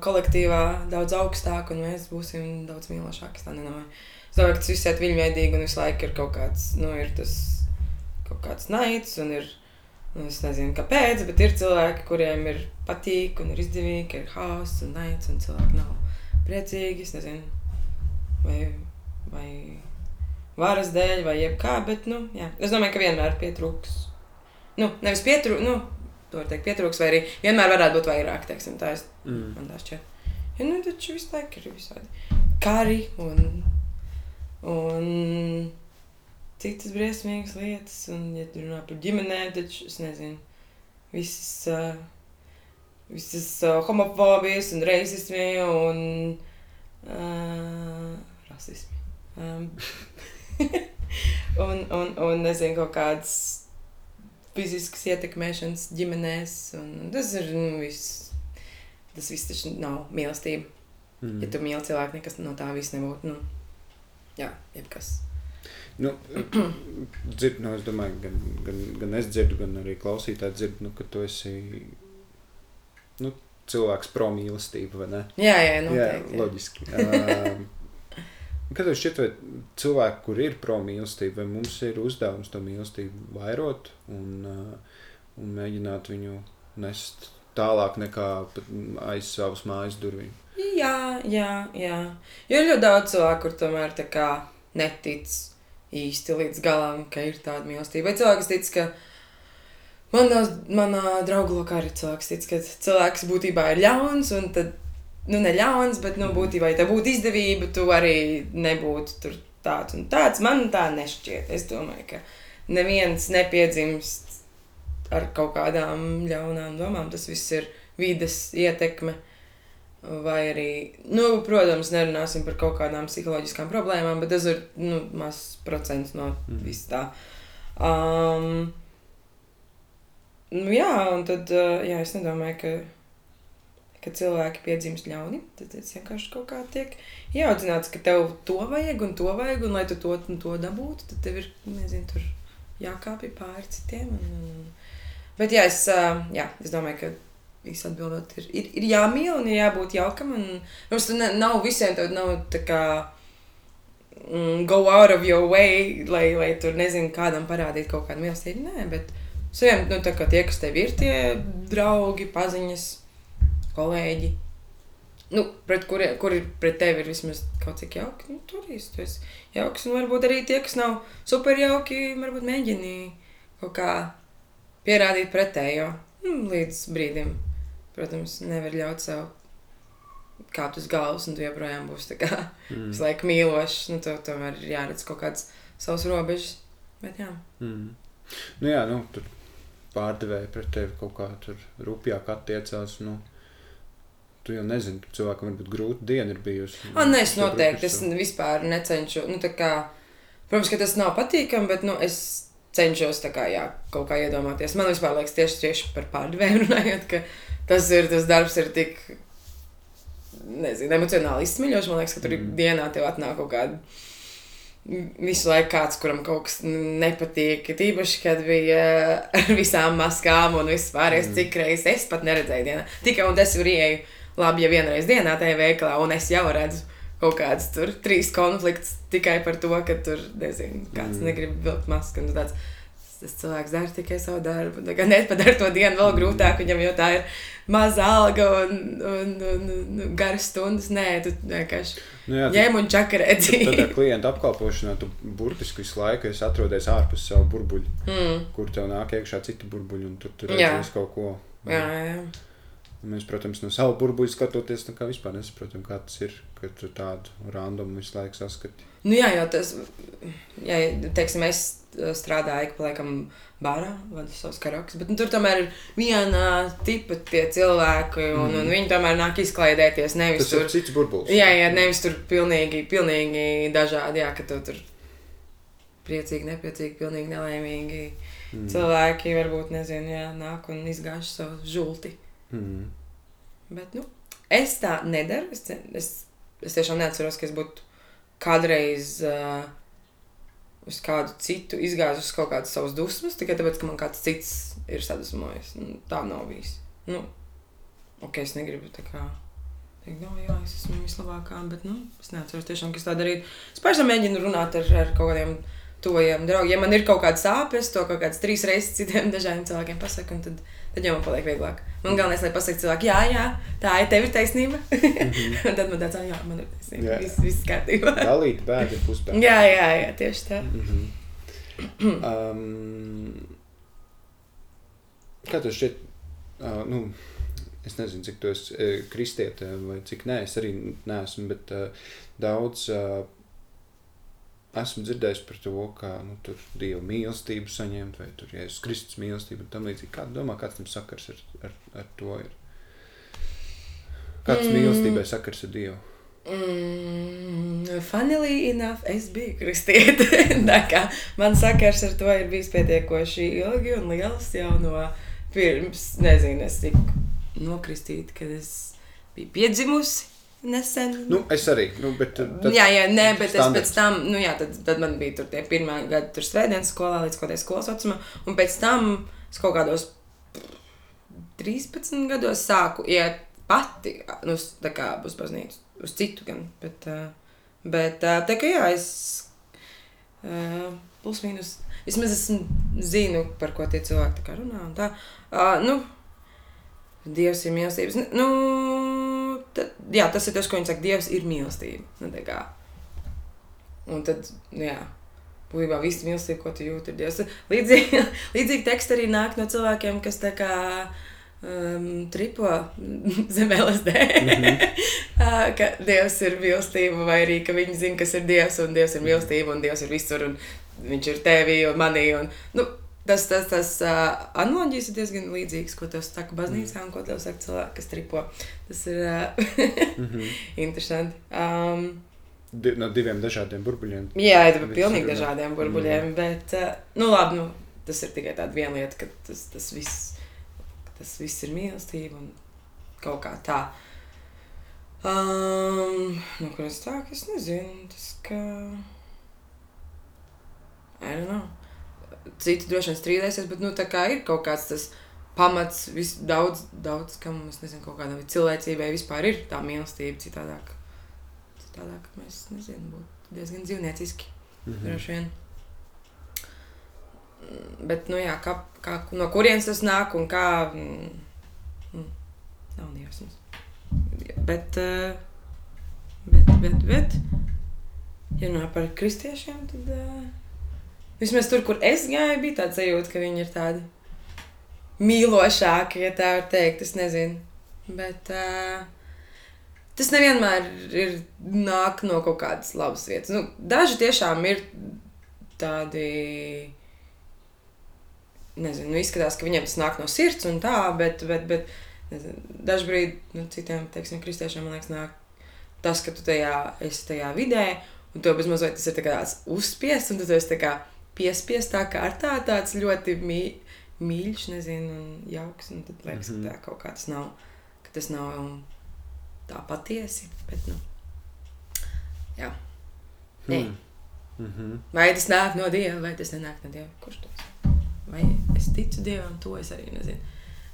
kolektīvā daudz augstāka, un mēs būsim daudz mīlošāki. Tā nedomāju. Es domāju, ka tas viss ir viņveidīgi, un visu laiku ir kaut kāds, nu, ir tas kaut kāds naids, un ir, nu, es nezinu, kāpēc, bet ir cilvēki, kuriem ir patīk, un ir izdevīgi, ir haoss un naids, un cilvēki nav priecīgi, es nezinu vai, vai varas dēļ, vai jebkā, bet, nu, jā. Es domāju, ka vienmēr pietrūks. Nu, nevis pietrūks, nu, to var teikt, pietrūks, vai arī vienmēr varētu būt vairāk, teiksim, tā es, Mm. man tā šķiet. Ja, nu, taču visu laiku ir visādi kari un, un citas briesmīgas lietas, un, ja tu runā par ģimenēm, taču, es nezinu, visas, uh, visas uh, homofobijas un reizismi un uh, rasismi. Um, [LAUGHS] un, un, un, nezinu, kaut kādas fiziskas ietekmēšanas ģimenēs, tas ir, nu, viss. Tas viss taču nav mīlestība. Mm. Ja tu mīli cilvēku, nekas no tā viss nebūtu. Nu, jā, jebkas. Nu, [CLEARS THROAT] dzird, nu, es domāju, gan, gan, gan es dzirdu, gan arī klausītāji dzird, nu, ka tu esi nu, cilvēks pro mīlestību, vai ne? Jā, jā, noteikti. jā. loģiski. Um, [LAUGHS] Kad tev šķiet, vai cilvēki, kur ir pro mīlestība, vai mums ir uzdevums to mīlestību vairot un, un mēģināt viņu nest tālāk nekā aiz savas mājas durvīm. Jā, jā, jā. Jo ir ļoti daudz cilvēku, kur tomēr netic īsti līdz galam, ka ir tāda mīlestība. Vai cilvēks tic, ka manā, manā draugu lokā arī cilvēks tic, ka cilvēks būtībā ir ļauns, un tad, nu, ne ļauns, bet, nu, būtībā, ja tā būtu izdevība, tu arī nebūtu tur tāds un tāds. Man tā nešķiet. Es domāju, ka neviens nepiedzimst ar kaut kādām ļaunām domām. Tas viss ir vides ietekme. Vai arī, nu, protams, nerunāsim par kaut kādām psiholoģiskām problēmām, bet tas ir nu, mazs procents no Mm. vis tā. Um, nu, jā, un tad, uh, jā, es nedomāju, ka, ka cilvēki piedzimst ļauni. Tad tas vienkārši kaut kā tiek ieaudzināts, ka tev to vajag un to vajag, un lai tu to un to dabūtu, tad tev ir, nezinu, tur jākāpj pāri citiem. Un, un, bet jā, es, jā, es domāju, ka viss atbildot ir, ir, ir jāmīl un ir jābūt jaukam. Un, mums tur nav visiem tāda, nav tā kā mm, go out of your way, lai, lai tur nezinu, kādam parādītu kaut kādu mīlestību. Nē, bet saviem, nu, tā kā tie, kas tev ir, tie draugi, paziņas, kolēģi. Nu, pret kuriem kuri pret tevi ir vismaz kaut cik jauki, nu, tur īsti tu esi jauks. Un varbūt arī tie, kas nav super jauki, varbūt mēģini kaut kā pierādīt pretējo nu, līdz brīdim. Protams, nevar ļaut sev kāpt uz galvas, un tu joprojām būsi tā kā Mm. visu laiku mīlošs. Nu, tev tomēr ir jāredz kaut kāds savs robežas. Bet jā. Mm. Nu, jā, nu, tur pārdevēji pret tevi kaut kā tur rupjāk attiecās. Nu, tu jau nezini, ka cilvēkam varbūt grūta diena ir bijusi. Ah, nē, es noteikti es vispār necenšu. Nu, tā kā, protams, ka tas nav patīkami, bet nu, es cenšos kā, jā, kaut kā iedomāties. Man vispār liekas, tieši, tieši par pārdevēju [LAUGHS] runājot, ka tas ir tas darbs, ir tik nezinu, emocionāli izsmeļošs. Man liekas, ka tur. Mm. dienā tev atnāk kaut kāda. Visu laiku kāds, kuram kaut kas nepatīk. Tīpaši, kad bija [LAUGHS] ar visām maskām un viss pārējais, Mm. cik reizes es pat neredzēju dienā. Tikai un es tur ieeju labi, ja vienreiz dienā tajā veikalā, un es jau redzu kaut kādas tur trīs konflikts tikai par to, ka tur, nezinu, kāds Mm. negrib vilkt masku. un Tāds, tas cilvēks dara tikai savu darbu. Tā nepadara to dienu vēl grūtāk, viņam jau tā ir maza alga un, un, un, un garas stundas. Nē, tu vienkārši Nu, jā, ņem un čakarēji. Tad ar klientu apkalpošanā tu burtiski visu laiku esi atrodies ārpus savu burbuļu, Mm. kur tev nāk iekšā citi burbuļi, un tur tur Jā. redzēs kaut ko. Jā, jā. Un Mēs, protams, no savu burbuļu skatoties, kā vispār nesaprotam, kā tas ir, ka tu tādu randomu visu laiku saskati. Nu, jā, jau tas, ja teiksim, es uh, strādāju pa laikam barā, vadu savus karaokas, bet nu, tur tomēr ir viena tipa tie cilvēki, un, mm. un viņi tomēr nāk izklaidēties, nevis Tas tur. ir cits burbulis. Jā, jā, nevis tur pilnīgi, pilnīgi dažādi, jā, ka tu tur priecīgi, nepriecīgi, pilnīgi nelaimīgi. Mm. Cilvēki varbūt, nezinu, jā, nāk un izgāž savu žulti. Mm. Bet, nu, es tā nedaru. Es, es, es tiešām neatceros, ka es būtu kādreiz uh, uz kādu citu izgājusi uz kaut kādas savas dusmas, tikai tāpēc, ka man kāds cits ir sadusmojis. Nu, tā nav bijis. Nu, ok, es negribu tā kā. Teikt, no, jā, es esmu vislabākā, bet nu, es neatceros tiešām, kas tā darīt. Es pašam mēģinu runāt ar, ar kaut kādiem tuvajiem draugiem. Ja man ir kaut kāda sāpes, to kaut kādas trīs reizes citiem dažādiem cilvēkiem pasaku, un tad, tad jau man paliek vieglāk. Man galvenais, lai pasaktu cilvēku, jā, jā, tā ir tev ir taisnība. un tad man tāds, "Ā, jā, man ir taisnība. Jā. Viss, viss kārtībā. Dalīt bēdu ir pusbēdu. jā, jā, jā, tieši tā. Mm -hmm. um, kā tev šķiet, uh, nu, es nezinu, cik tu esi kristiete vai cik nē, es arī neesmu, bet uh, daudz uh, esmu dzirdējis par to, kā nu, tur Dieva mīlestību saņemt, vai tur Jēzus Kristus mīlestību un tam līdzīgi. Kā tu domā, kāds tam sakars ar, ar, ar to ir? Kāds Mm. mīlestībai sakars ar Dievu? Mm, funnily enough, es biju [LAUGHS] kā man sakars ar to ir bijis pietiekoši ilgi un liels jau no pirms, nezinu, es tiku nokristīta, kad es biju piedzimusi nesen. Nu, es arī, nu, bet tad, jā, jā, nē, bet es standarts. pēc tam, nu jā, tad, tad man bija tur tie pirmā gada tur svētdienas skolā līdz kaut kādai skolas vecumam, un pēc tam es kaut kādos 13 gados sāku iet pati, nu, tā kā uz baznīcu, uz citu gan, bet, uh, bet uh, tā kā jā, es uh, plus mīnus, vismaz es zinu, par ko tie cilvēki tā kā runā un tā, uh, nu, Dievs ir mīlestības. Nu, tad, jā, tas ir tas, ko viņi saka. Dievs ir mīlestība. Nu. Un tad, nu, jā, būtībā viss mīlestība, ko tu jūti, ir Dievs. Līdzīgi, [LAUGHS] līdzīgi teksti arī nāk no cilvēkiem, kas tā kā um, tripo [LAUGHS] zem LSD. Ā, [LAUGHS] ka Dievs ir mīlestība, vai arī ka viņi zina, kas ir Dievs, un Dievs ir mīlestība, un Dievs ir visur, un viņš ir tevī un manī. Un, nu, tas tas, tas uh, analoģijas ir diezgan līdzīgas, ko tev saka baznīcā, un ko tev saka cilvēki, kas tripo. Tas ir uh, [LAUGHS] interesanti. Um, Di no diviem dažādiem burbuļiem. Jā, ir pilnīgi ir, dažādiem burbuļiem, mm. bet, uh, nu, labi, nu, tas ir tikai tāda viena lieta, ka tas, tas, viss, tas viss ir mīlestība un kaut kā tā. Um, nu, kur es tā, es nezinu, tas, ka, I don't know, citi droši vien strīdēsies, bet, nu, ir kaut kāds tas pamats, vis, daudz, daudz, kam, es nezinu, kaut kādam cilvēcībai vispār ir tā mīlestība citādāk. Citādāk mēs, nezinu, būtu diezgan dzīvnieciski. Mhm. Droši vien. Mm, Bet, nu jā, kā, kā, no kurienes tas nāk un kā. Mm, mm, nav nejausmas. Bet, eh, bet, bet, bet, ja runā par kristiešiem, tad eh, vismaz tur, kur es gāju, bija tāds sajūta, ka viņi ir tādi mīlošāki, ja tā var teikt. Es nezinu. Bet uh, tas nevienmēr ir nāk no kaut kādas labas vietas. Nu, daži tiešām ir tādi. Nezinu, nu, izskatās, ka viņiem tas nāk no sirds un tā, bet, bet, bet nezinu, dažkārt nu, citiem, teiksim, kristiešiem, man liekas, nāk tas, ka tu tajā esi tajā vidē, un tev bezmazliet tas ir tā kā uzspiests, un tu esi tā kā piespiestā kārtā, tāds ļoti mī, mīļš, nezinu, un jauks, un tad liekas, Mhm. ka tā kaut kā tas nav, ka tas nav tā patiesi, bet, nu, jā. Hmm. Mhm. Vai tas nāk no Dieva, vai tas nenāk no Dieva? Kurš to zina? Vai es ticu Dievam, to es arī nezinu.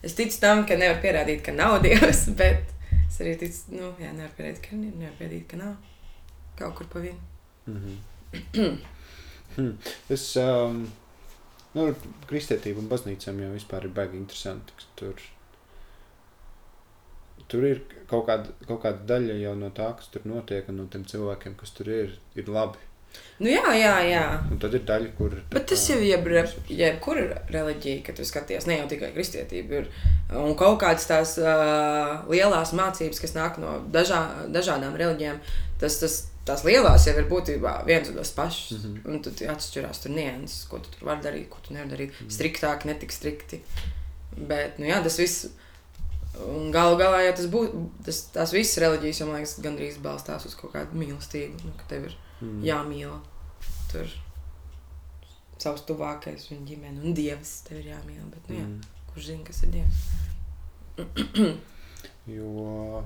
Es ticu tam, ka nevar pierādīt, ka nav [LAUGHS] Dievs, bet es arī ticu, nu, jā, nevar pierādīt, ka nevar pierādīt, ka nav. Kaut kur pa vienu. Mhm. Hmm. [CLEARS THROAT] Es, um, nu, kristietība un baznīcām jau vispār ir baigi interesanti. Tur, tur ir kaut kāda, kaut kāda daļa jau no tā, kas tur notiek, un no tiem cilvēkiem, kas tur ir, ir labi. Nu, jā, jā, jā. Un tad ir daļa, kur. Bet tas jau ir jebkura reliģija, kad tu skaties, ne jau tikai kristietība. Ir, un kaut kādas tās uh, lielās mācības, kas nāk no dažā, dažādām reliģijām, tas, tas, tās lielās jau ir būtībā viens un tas pašs. Mm. -hmm. Un tad atšķirās tur nianses, ko tu tur vari darīt, ko tu nevari darīt. Mm -hmm. Striktāk, netik strikti. Bet, nu jā, tas viss. Un galu galā jau tas būtu, tas, tās visas reliģijas, man liekas, gandrīz balstās uz kaut kādu mīlestību. Nu, ka tev ir Mm. jāmīl. Tur savs tuvākais, viņa ģimene un dievs tev ir jāmīl. Bet, nu, jā, Mm. kurš zina, kas ir dievs? [CLEARS THROAT] Jo,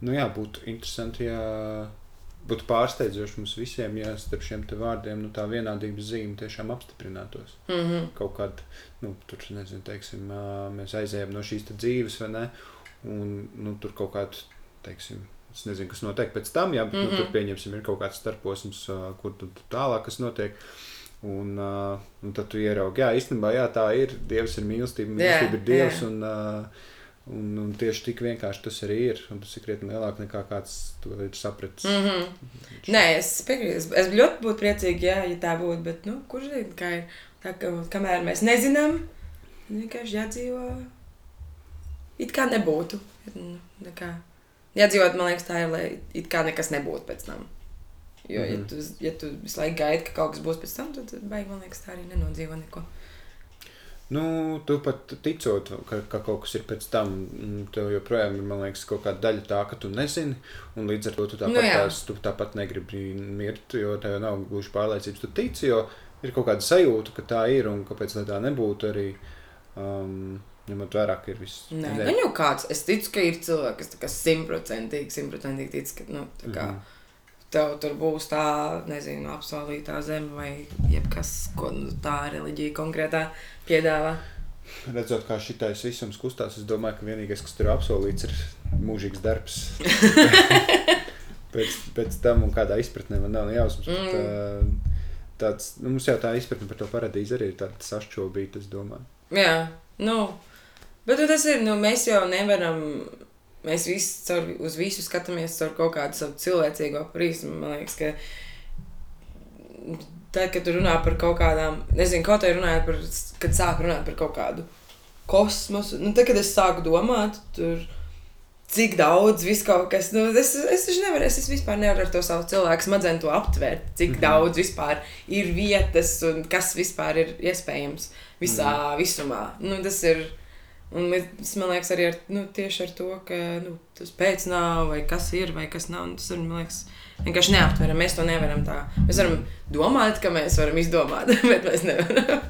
nu jā, būtu interesanti, ja būtu pārsteidzoši mums visiem, ja starp šiem vārdiem nu, tā vienādības zīme tiešām apstiprinātos. Mm -hmm. Kaut kad, nu, tur, nezinu, teiksim, mēs aizējām no šīs dzīves, vai ne, un, nu, tur kaut kādu, teiksim, es nezinu, kas notiek pēc tam, jā, bet, mm -hmm. nu, tur Mhm. pieņemsim, ir kaut kāds starposms, kur tad tālāk kas notiek. Un, uh, un tad tu ieraugi, jā, īstenībā jā, tā ir. Dievs ir mīlestība, mīlestība ir Dievs. jā. Un, uh, un, un tieši tik vienkārši tas arī ir. Un tas ir krietni lielāk nekā kāds to ir sapratis. Mm -hmm. Nē, es piekrītu. Es, es ļoti būtu priecīga, ja, ja tā būtu. Bet, nu, kurš zina, kā ir? Tā, ka, kamēr mēs nezinām, vienkārši jādzīvo. It kā nebūtu. Nu, nekā. Jādzīvot, man liekas, tā ir, lai it kā nekas nebūtu pēc tam. Jo, mm -hmm. ja, Mhm. tu, ja tu visu laiku gaidi, ka kaut kas būs pēc tam, tad, tad baigi, man liekas, tā arī nenodzīvo neko. Nu, tu pat ticot, ka, ka kaut kas ir pēc tam, mm, tev joprojām ir liekas, kaut kāda daļa tā, ka tu nezini. Un līdz ar to tu tāpat, Nu, tās, tu tāpat negribi mirt, jo tev nav gluži pārliecības. Tu tici, jo ir kaut kāda sajūta, ka tā ir un kāpēc tā nebūtu arī. Um, Ņemot vērā, ka ir viss. Nē, nu jau kāds. Es ticu, ka ir cilvēki, kas simtprocentīgi, simtprocentīgi tic, ka, nu, tā kā. Mhm. Tev tur būs tā, nezinu, apsolītā zeme vai jebkas, ko nu, tā reliģija konkrētā piedāvā. Redzot, kā šitais visums kustās, es domāju, ka vienīgais, kas tur ir apsolīts, ir mūžīgs darbs. [LAUGHS] pēc, pēc tam, un kādā izpratnē man nav jausmas. Mm. Bet, tāds, nu, mums jau tā izpratne par to paradīzi arī ir tāda sašķobīta, es domāju. Jā, nu, Bet nu, tas ir, nu, mēs jau nevaram, mēs visi caur, uz visu skatāmies caur kaut kādu savu cilvēcīgo prizmu. Man liekas, ka tad, kad tu runā par kaut kādām, nezinu, kaut kā runājot par, kad sāk runāt par kaut kādu kosmosu, nu, tad, kad es sāku domāt, tur cik daudz viss kaut kas, nu, es, es taču nevaru, es, es vispār nevaru ar to savu cilvēku smadzenu to aptvērt, cik mm -hmm. daudz vispār ir vietas un kas vispār ir iespējams visā mm -hmm. visumā. Nu, tas ir, un es, man liekas, arī ar, nu, tieši ar to, ka, nu, tas pēc nav, vai kas ir, vai kas nav, tas ir, liekas, vienkārši neaptveram, mēs to nevaram tā. Mēs varam domāt, ka mēs varam izdomāt, [LAUGHS] bet mēs nevaram.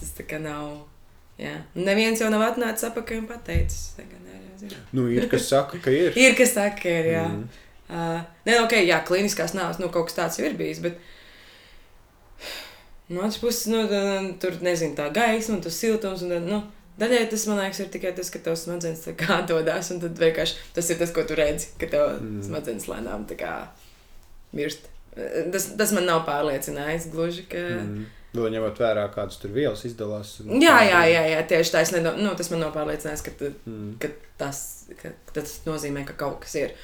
tas tā kā nav, jā. Neviens jau nav atnācis apakaļ un pateicis, tagad Nu, ir kas saka, ka ir. [LAUGHS] ir kas saka, ka ir. Jā, mm. uh, ne, ok, jā, kliniskās nāves, nu, kaut kas tāds jau ir bijis. Bet... [SIGHS] No otras puses, nu, tur nezinu, tā gaisma un tas siltums. Un, nu, daļai tas, man liekas, ir tikai tas, ka tavs smadzenes atdodas. Un tad vienkārši tas ir tas, ko tu redzi, ka tev mm. smadzenes lēnām mirst. Tas, tas man nav pārliecinājis gluži. Ka... Mm. Vēl ņemot vērā, kādas tur vielas izdalās. Jā, jā, jā, jā tieši tā. Nedo, nu, tas man nav pārliecinājis, ka, mm. ka, tas, ka tas nozīmē, ka kaut kas ir.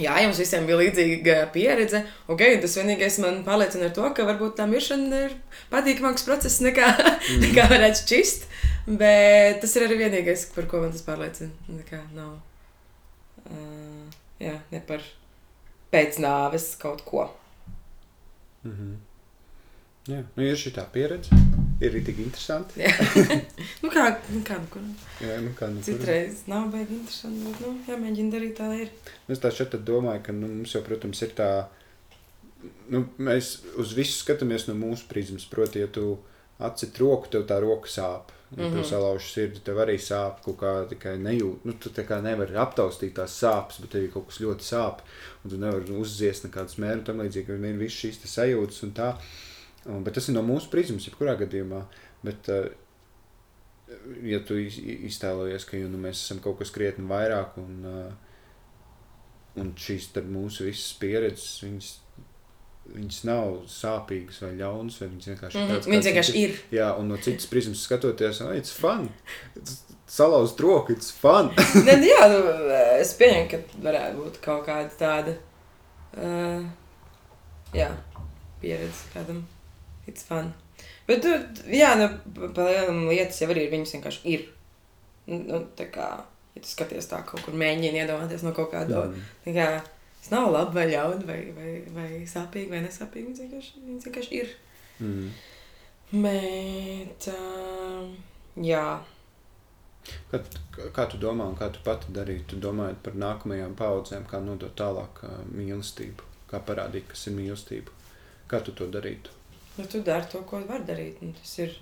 Jā, jums visiem bija līdzīga pieredze. Okay, tas vienīgais man pārliecina ar to, ka varbūt tā miršana ir patīkamāks process nekā, mm. [LAUGHS] nekā varētu šķist. Bet tas ir arī vienīgais, par ko man tas pārliecina. Nekā nav. Uh, jā, ne par pēcnāves kaut ko. Mm -hmm. Jā, nu ir šī tā pieredze. Ir tik interesanti. [LAUGHS] nu kā, nu kā, nu kur. Jā, nu kā, nu. Citreiz nav baigi interesanti, bet, nu, jāmēģina darīt tā ir. Es tā šeit domāju, ka, nu, mums jau, protams, ir tā, nu, mēs uz visu skatāmies no mūsu prizmas. Proti, ja tu atcit roku, tev tā roka sāp. Ja mm -hmm. tu mhm. salauž sirdi, tev arī sāp kaut kā tikai nejūt. Nu, tu tā kā nevari aptaustīt tās sāpes, bet tev ir kaut kas ļoti sāp. Un tu nevari uzziest nekādus mērus tam līdzīgi, ka ir visas šīs sajūtas un tā. Un, bet tas ir no mūsu prizmas, jebkurā gadījumā. Bet, uh, ja tu iztēlojies, ka nu, mēs esam kaut kas krietni vairāk, un, uh, un šīs mūsu visas pieredzes, viņas, viņas nav sāpīgas vai ļaunas, vai viņas vienkārši, mm -hmm. viņas vienkārši ir. Jā, un no citas prizmas skatoties, oh, it's fun. It's, salauzt roku, it's fun. [LAUGHS] ne, nu jā, nu, es pieņemu, ka varētu būt kaut kāda tāda uh, jā, pieredze kādam. It's fun. Bet, jā, nu, palielam lietas jau arī ir, viņas vienkārši ir. Nu, nu, tā kā, ja tu skaties tā kaut kur mēģini iedomāties no kaut kāda, tā kā, tas nav labi vai ļauni vai, vai, vai sāpīgi vai nesāpīgi, viņas vienkārši, viņas vienkārši ir. Mm. Bet, uh, jā. Kā, kā tu domā, un kā tu pati darītu? Tu domājot par nākamajām paudzēm, kā nodot tālāk mīlestību, kā parādīt, kas ir mīlestība. Kā tu to darītu? Nu, tu dari to, ko vari darīt. Nu, tas ir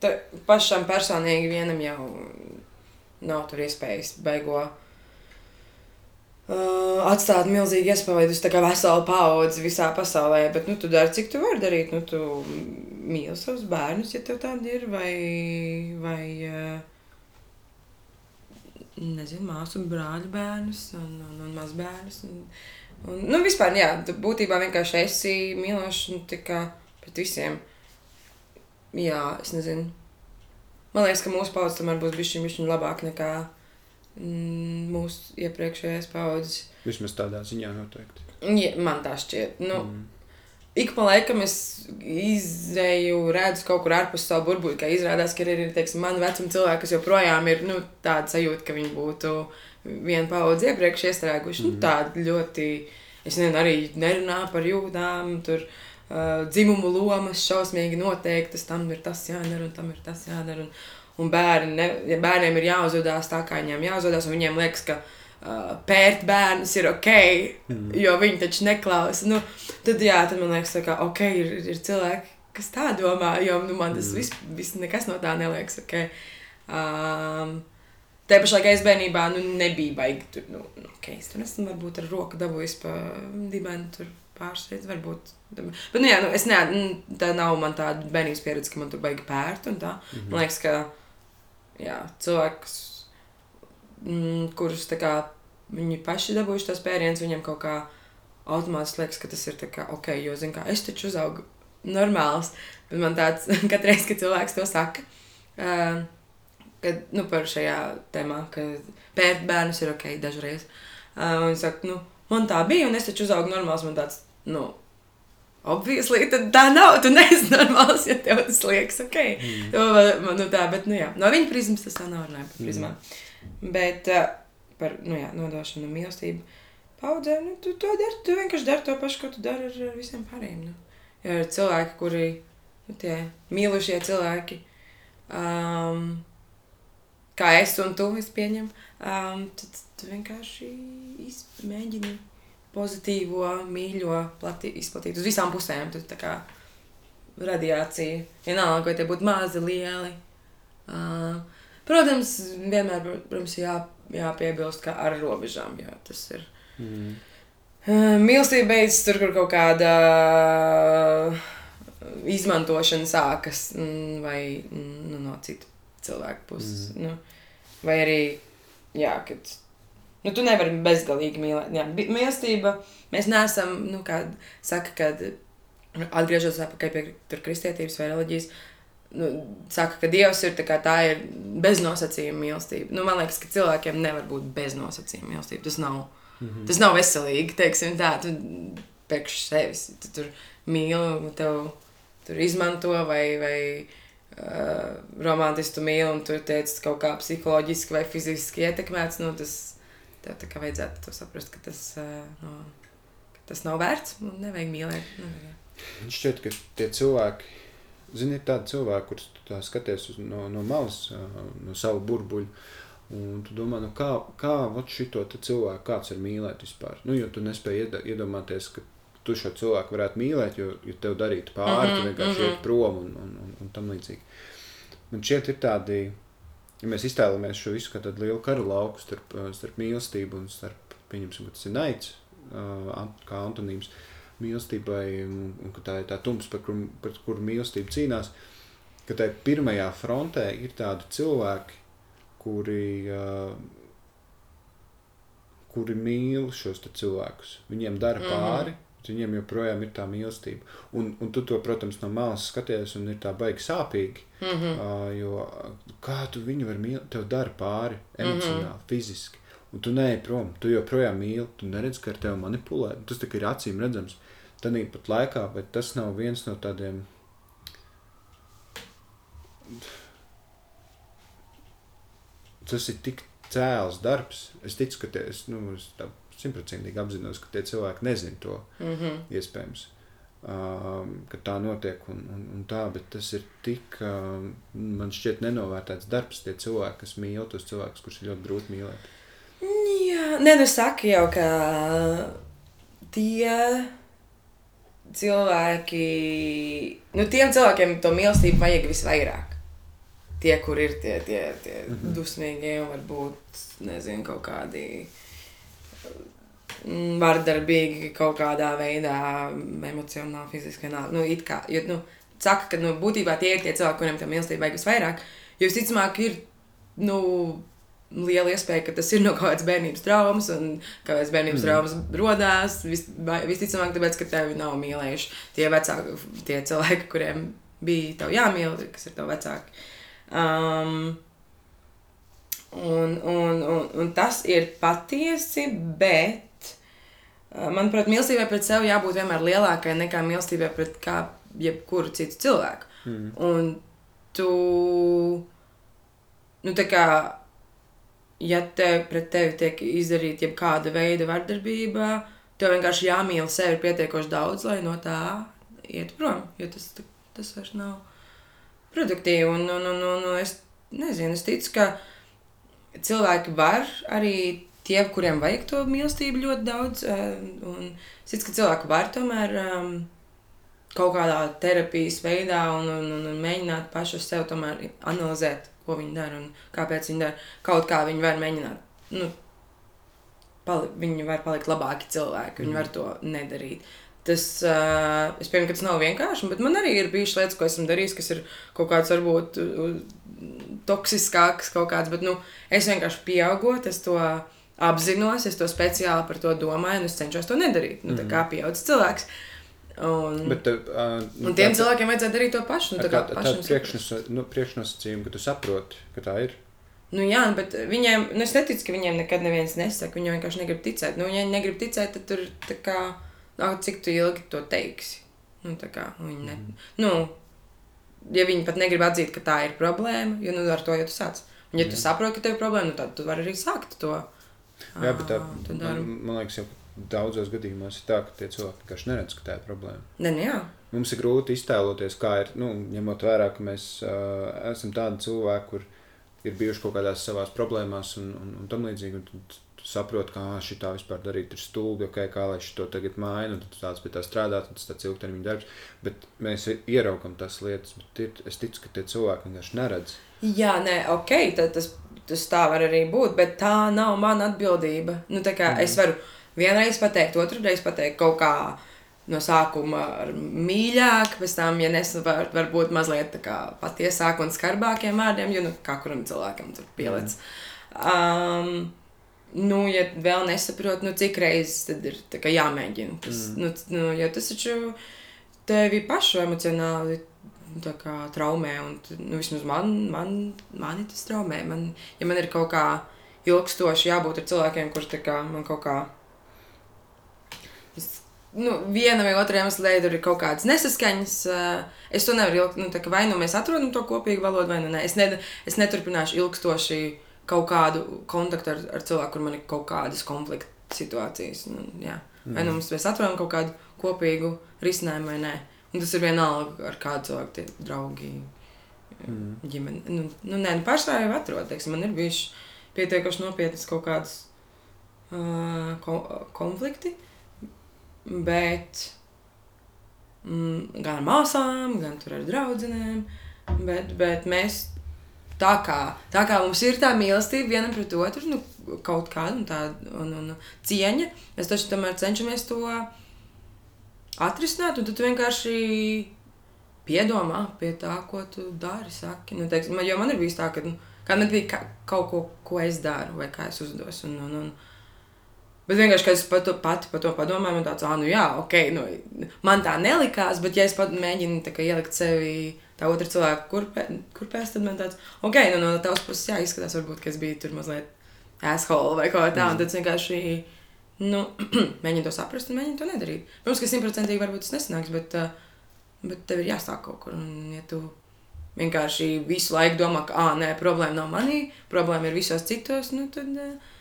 ta, pašam personīgi vienam jau nav tur iespējas beigo. Uh, atstāt milzīgu iespaidu uz veselu paudzi visā pasaulē, bet nu, tu dari, cik tu vari darīt. Nu, tu mīli savus bērnus, ja tev tādi ir, vai, vai uh, nezinu, māsu un brāļu bērnus un, un, un mazbērnus. Un, un, nu, vispār, jā, tu būtībā vienkārši esi mīlošs un tikai pret visiem. Jā, es nezinu. Man liekas, ka mūsu paudzes tomēr būs bijusi viņa labāk nekā mm, mūsu iepriekšējās paudzes. Vismaz tādā ziņā noteikti. Ja, man tā šķiet. Nu, mm. Ik pa laikam es izēju, redzu kaut kur ārpus savu burbuļu, ka izrādās, ka ir teiksim, mani vecuma cilvēki, kas joprojām ir nu, tāda sajūta, ka viņi būtu vienu paudzi iepriekš iestrēguši. Nu, mm. Nu, tāda ļoti, es nezinu, arī nerunā par jūtām. Tur, uh, uh, dzimumu lomas šausmīgi noteiktas, tam ir tas jādara un tam ir tas jādara. Un, un bērni, ne, ja bērniem ir jāuzvedās tā, kā viņiem jāuzvedās, un viņiem liekas, ka uh, pērt bērnus ir ok, mm. jo viņi taču neklausa. Nu, tad, jā, tad man liekas, ka ok, ir, ir cilvēki, kas tā domā, jo nu, man tas mm. viss, vis, nekas no tā neliekas ok. Um, Te pašā laikā es bērnībā nu, nebija baigi. Tur, nu, nu, okay, es tur esmu varbūt ar roku dabūjis pa dibenu, tur pāris reizes varbūt. Bet, nu, jā, nu, es ne, tā nav man tāda bērnības pieredze, ka man tur baigi pērt un tā. Mm -hmm. Man liekas, ka jā, cilvēks, mm, kurus tā kā viņi paši dabūjuši tos pērienus, viņiem kaut kā automātiski liekas, ka tas ir kā ok, jo, zin kā, es taču uzaugu normāls, bet man tāds, [LAUGHS] katreiz, kad cilvēks to saka, uh, kad, nu, par šajā tēmā, ka pērt bērnus ir ok dažreiz. Uh, un es saku, nu, man tā bija, un es taču uzaugu normāls, man tāds, nu, obviously, tad tā nav, tu neesi normāls, ja tev tas liekas ok. Mm. To, nu, tā, bet, nu, jā, no viņa prizmas tas tā nav runāja par prizmām. Mm. Bet uh, par, nu, jā, nodošanu mīlestību paudzē, nu, tu to dari, tu vienkārši dari to pašu, ko tu dari ar, visiem pārējiem. Nu. Ja ir cilvēki, kuri, nu, tie mīlušie cilvēki, um, kā es un tu, es pieņemu, um, tad tu vienkārši mēģini pozitīvo, mīļo, plati, izplatīt uz visām pusēm. Tad tā kā radiācija, vienalga, vai tie būtu mazi, lieli. Uh, protams, vienmēr, protams, jā, jāpiebilst, ka ar robežām, jā, tas ir. Mm. Uh, mīlestība beidzas tur, kur kaut kāda izmantošana sākas, mm, vai mm, nu, no citu cilvēku puses. Mm. Nu, vai arī, jā, kad Nu, tu nevari bezgalīgi mīlēt. Jā, mīlestība, mēs neesam, nu, kā saka, kad atgriežoties atpakaļ pie kristietības vai reliģijas, nu, saka, ka Dievs ir tā, kā, tā ir beznosacījuma mīlestība. Nu, man liekas, ka cilvēkiem nevar būt beznosacījuma mīlestība. Tas nav, mm -hmm. tas nav veselīgi, teiksim tā, tu pēkšņi sevis, tu tur mīli, tev tur izmanto vai, vai uh, romantiski mīli un tu tiec kaut kā psiholoģiski vai fiziski ietekmēts, nu, tas tev tā kā vajadzētu to saprast, ka tas, no, ka tas nav vērts un nevajag mīlēt. Nevajag. Man šķiet, ka tie cilvēki, zini, ir tādi cilvēki, kurus tā skaties uz, no, no malas, no savu burbuļu. Un tu domā, nu kā, kā šito cilvēku kāds ir mīlēt vispār? Nu, jo tu nespēji iedomāties, ka tu šo cilvēku varētu mīlēt, jo, jo tev darītu pāri, mm -hmm, tu vienkārši mm -hmm. iet prom un, un, un, un tam līdzīgi. Man šķiet, ir tādi ja mēs iztēlojamies šo visu kā tādu lielu karu lauku starp, eh, starp mīlestību un starp, pieņemsim, tas ir naids, eh, kā antonīms mīlestībai, un, un ka tā ir tā tums, par kuru, par kuru mīlestība cīnās, ka tai pirmajā frontē ir tādi cilvēki, kuri, eh, kuri mīl šos cilvēkus. Viņiem dara mhm. pāri, mm -hmm Viņiem joprojām ir tā mīlestība. Un, un tu to, protams, no malas skaties, un ir tā baigi sāpīgi. Mm -hmm. uh, jo kā tu viņu vari mīlēt, tev dara pāri emocionāli, mm -hmm. fiziski. Un tu neej prom, tu joprojām mīli, tu neredz, ka ar tevi manipulē. Tas tikai ir acīm redzams. Tad pat laikā, bet tas nav viens no tādiem. Tas ir tik cēls darbs. Es ticu, ka tie, es, nu, es tā simtprocentīgi apzinos, ka tie cilvēki nezina to mm -hmm. iespējams. Um, ka tā notiek un, un, un tā, bet tas ir tik, um, man šķiet, nenovērtēts darbs. Tie cilvēki, kas mīl tos cilvēkus, kurus ir ļoti grūti mīlēt. Jā, nē, nu saka jau, ka tie cilvēki, nu tiem cilvēkiem to mīlestību vajag visvairāk. Tie, kur ir tie, tie, tie mm -hmm. dusmīgie varbūt, nezinu, kaut kādi vardarbīgi kaut kādā veidā, emocionāli, fiziski. Nu, kā, jo, nu, saka, ka nu, būtībā tie ir tie cilvēki, kuriem tā mīlestība vajag visvairāk. Jo visticamāk, ir nu, liela iespēja, ka tas ir no kaut kādas bērnības traumas, un kādas bērnības mm. traumas radās. Vis, visticamāk, tāpēc, ka tevi nav mīlējuši tie vecāki, tie cilvēki, kuriem bija tev jāmīl, kas ir tev vecāki. Um, un, un, un, un tas ir patiesi, bet Manuprāt, mīlestībai pret sevi jābūt vienmēr lielākai nekā mīlestībai pret kā jebkuru citu cilvēku. Mm. Un tu, nu, tā kā, ja tev pret tevi tiek izdarīta jebkāda veida vardarbība, tev vienkārši jāmīl sevi pietiekoši daudz, lai no tā iet prom, jo tas, tas vairs nav produktīvi. Un, un, un, un es nezinu, es ticu, ka cilvēki var arī tie, kuriem vajag to mīlestību ļoti daudz. Eh, un es ticu, ka cilvēki var tomēr um, kaut kādā terapijas veidā un, un, un, un mēģināt pašu sev tomēr analizēt, ko viņi dara un kāpēc viņi dara. Kaut kā viņi var mēģināt. Nu, pali, viņi var palikt labāki cilvēki, viņi mm. var to nedarīt. Tas, uh, es pieņemu, ka tas nav vienkārši, bet man arī ir bijušas lietas, ko esmu darījis, kas ir kaut kāds varbūt toksiskāks, kaut kāds, bet nu, es vienkārši pieaugot, es to uh, apzinos, es to speciāli par to domāju, un es cenšos to nedarīt. Nu, mm. kā pieaugušs cilvēks. Un, Bet, uh, un tiem tā, cilvēkiem vajadzētu darīt to pašu. Nu, tā kā tāda priekšnos, nu, priekšnosacījuma, ka tu saproti, ka tā ir. Nu, jā, bet viņiem, nu, es neticu, ka viņiem nekad neviens nesaka. Viņi vienkārši negrib ticēt. Nu, ja viņi negrib ticēt, tad tur tā kā, nā, cik tu ilgi to teiksi. Nu, tā kā viņi ne. Mm. Nu, ja viņi pat negrib atzīt, ka tā ir problēma, jo nu, ar to jau tu sāc. Un, ja tu saproti, ka tev ir problēma, nu, tad tu vari arī sākt to. Jā, bet tā, to man, man liekas, jau daudzos gadījumos ir tā, ka tie cilvēki vienkārši neredz, ka tā ir problēma. Ne, nu, jā. Mums ir grūti iztēloties, kā ir, nu, ņemot vērā, ka mēs uh, esam tādi cilvēki, kur ir bijuši kaut kādās savās problēmās un, un, un tam līdzīgi. Un tu, tu saproti, kā šī tā vispār darīt, ir stulbi, okay, kā lai šo tagad maina, un tu tāds pie tā strādāt, un tas tāds ilgtermiņa darbs. Bet mēs ieraugam tās lietas, bet ir, es ticu, ka tie cilvēki vienkārši neredz. Jā, nē, ok, tad tas, tas tā var arī būt, bet tā nav mana atbildība. Nu, tā kā mm. es varu vienreiz pateikt, otru reizi pateikt kaut kā no sākuma ar mīļāk, pēc tam, ja nesu, var, varbūt mazliet tā kā patiesāk un skarbākiem vārdiem, jo, nu, kā kuram cilvēkam tur pielic. Um, nu, ja vēl nesaprot, nu, cik reizes tad ir kā jāmēģina. Tas, mm. nu, nu, jo tas taču tevi pašu emocionāli kā traumē, un, nu, vismaz man, man, mani tas traumē. Man, ja man ir kaut kā ilgstoši jābūt ar cilvēkiem, kurš kā man kaut kā nu, viena vai otra iemesla dēļ tur ir kaut kādas nesaskaņas. eh, Es to nevaru ilgt, nu, tā kā vai nu mēs atrodam to kopīgu valodu, vai nu nē. Es, ne, es neturpināšu ilgstoši kaut kādu kontaktu ar, ar cilvēku, kur man ir kaut kādas konflikta situācijas. Nu, jā. vai nu mums mēs atrodam kaut kādu kopīgu risinājumu, vai nē. Un tas ir vienalga, ar kādu cilvēku tie draugi, Mm. ģimene. Nu, nu, nē, nu, pašā jau atrod, teiksim, man ir bijuši pietiekuši nopietnas kaut kādas uh, ko, konflikti, bet mm, gan ar māsām, gan ar draudzenēm, bet, bet mēs tā kā, tā kā mums ir tā mīlestība vienam pret otru, nu, kaut kāda un tā un, un cieņa, mēs taču tomēr cenšamies to atrisināt, un tu vienkārši piedomā pie tā, ko tu dari, saki. Nu, teiksim, jo man ir bijis tā, ka nu, kādam bija ka, kaut ko, ko es daru, vai kā es uzdos. Un, un, un, Bet vienkārši, kad es pat, pati par to padomāju, man tāds, ah, nu jā, ok, nu, man tā nelikās, bet ja es pat mēģinu kā ielikt sevi tā otra cilvēka kurpē, kurpēs, tad man tāds, ok, nu no tavas puses jā, izskatās varbūt, ka es biju tur mazliet asshole vai kaut kā tā, un tad vienkārši, nu, [CLEARS THROAT] mēģinu to saprast un mēģinu to nedarīt. Protams, ka simtprocentīgi varbūt tas nesanāks, bet, bet tev ir jāsāk kaut kur, un ja tu vienkārši visu laiku domā, ka, ah, nē, problēma nav manī, problēma ir visos citos, nu, tad... Uh,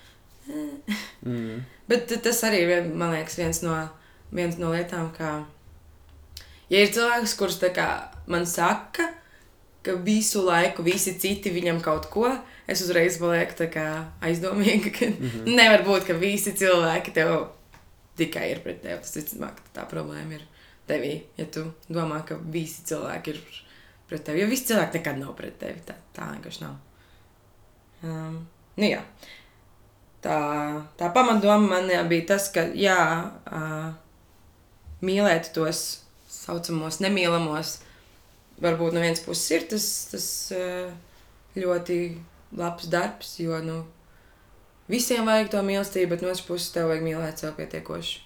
Mm. Bet tas arī ir, man liekas, viens no, viens no lietām, ka, ja ir cilvēks, kurš kā man saka, ka visu laiku visi citi viņam kaut ko, es uzreiz palieku kā aizdomīga, ka mm -hmm. nevar būt, ka visi cilvēki tev tikai ir pret tevi. Tas visticamāk, tā problēma ir tevī, ja tu domā, ka visi cilvēki ir pret tevi. Jo visi cilvēki nekad nav pret tevi. Tā, tā vienkārši nav. Um, nu jā. Tā, tā pamatdoma man jā, bija tas, ka jā, uh, mīlēt tos saucamos nemīlamos, varbūt no vienas puses ir tas, tas uh, ļoti labs darbs, jo nu, visiem vajag to mīlestību, bet no otras puses tev vajag mīlēt sev pietiekoši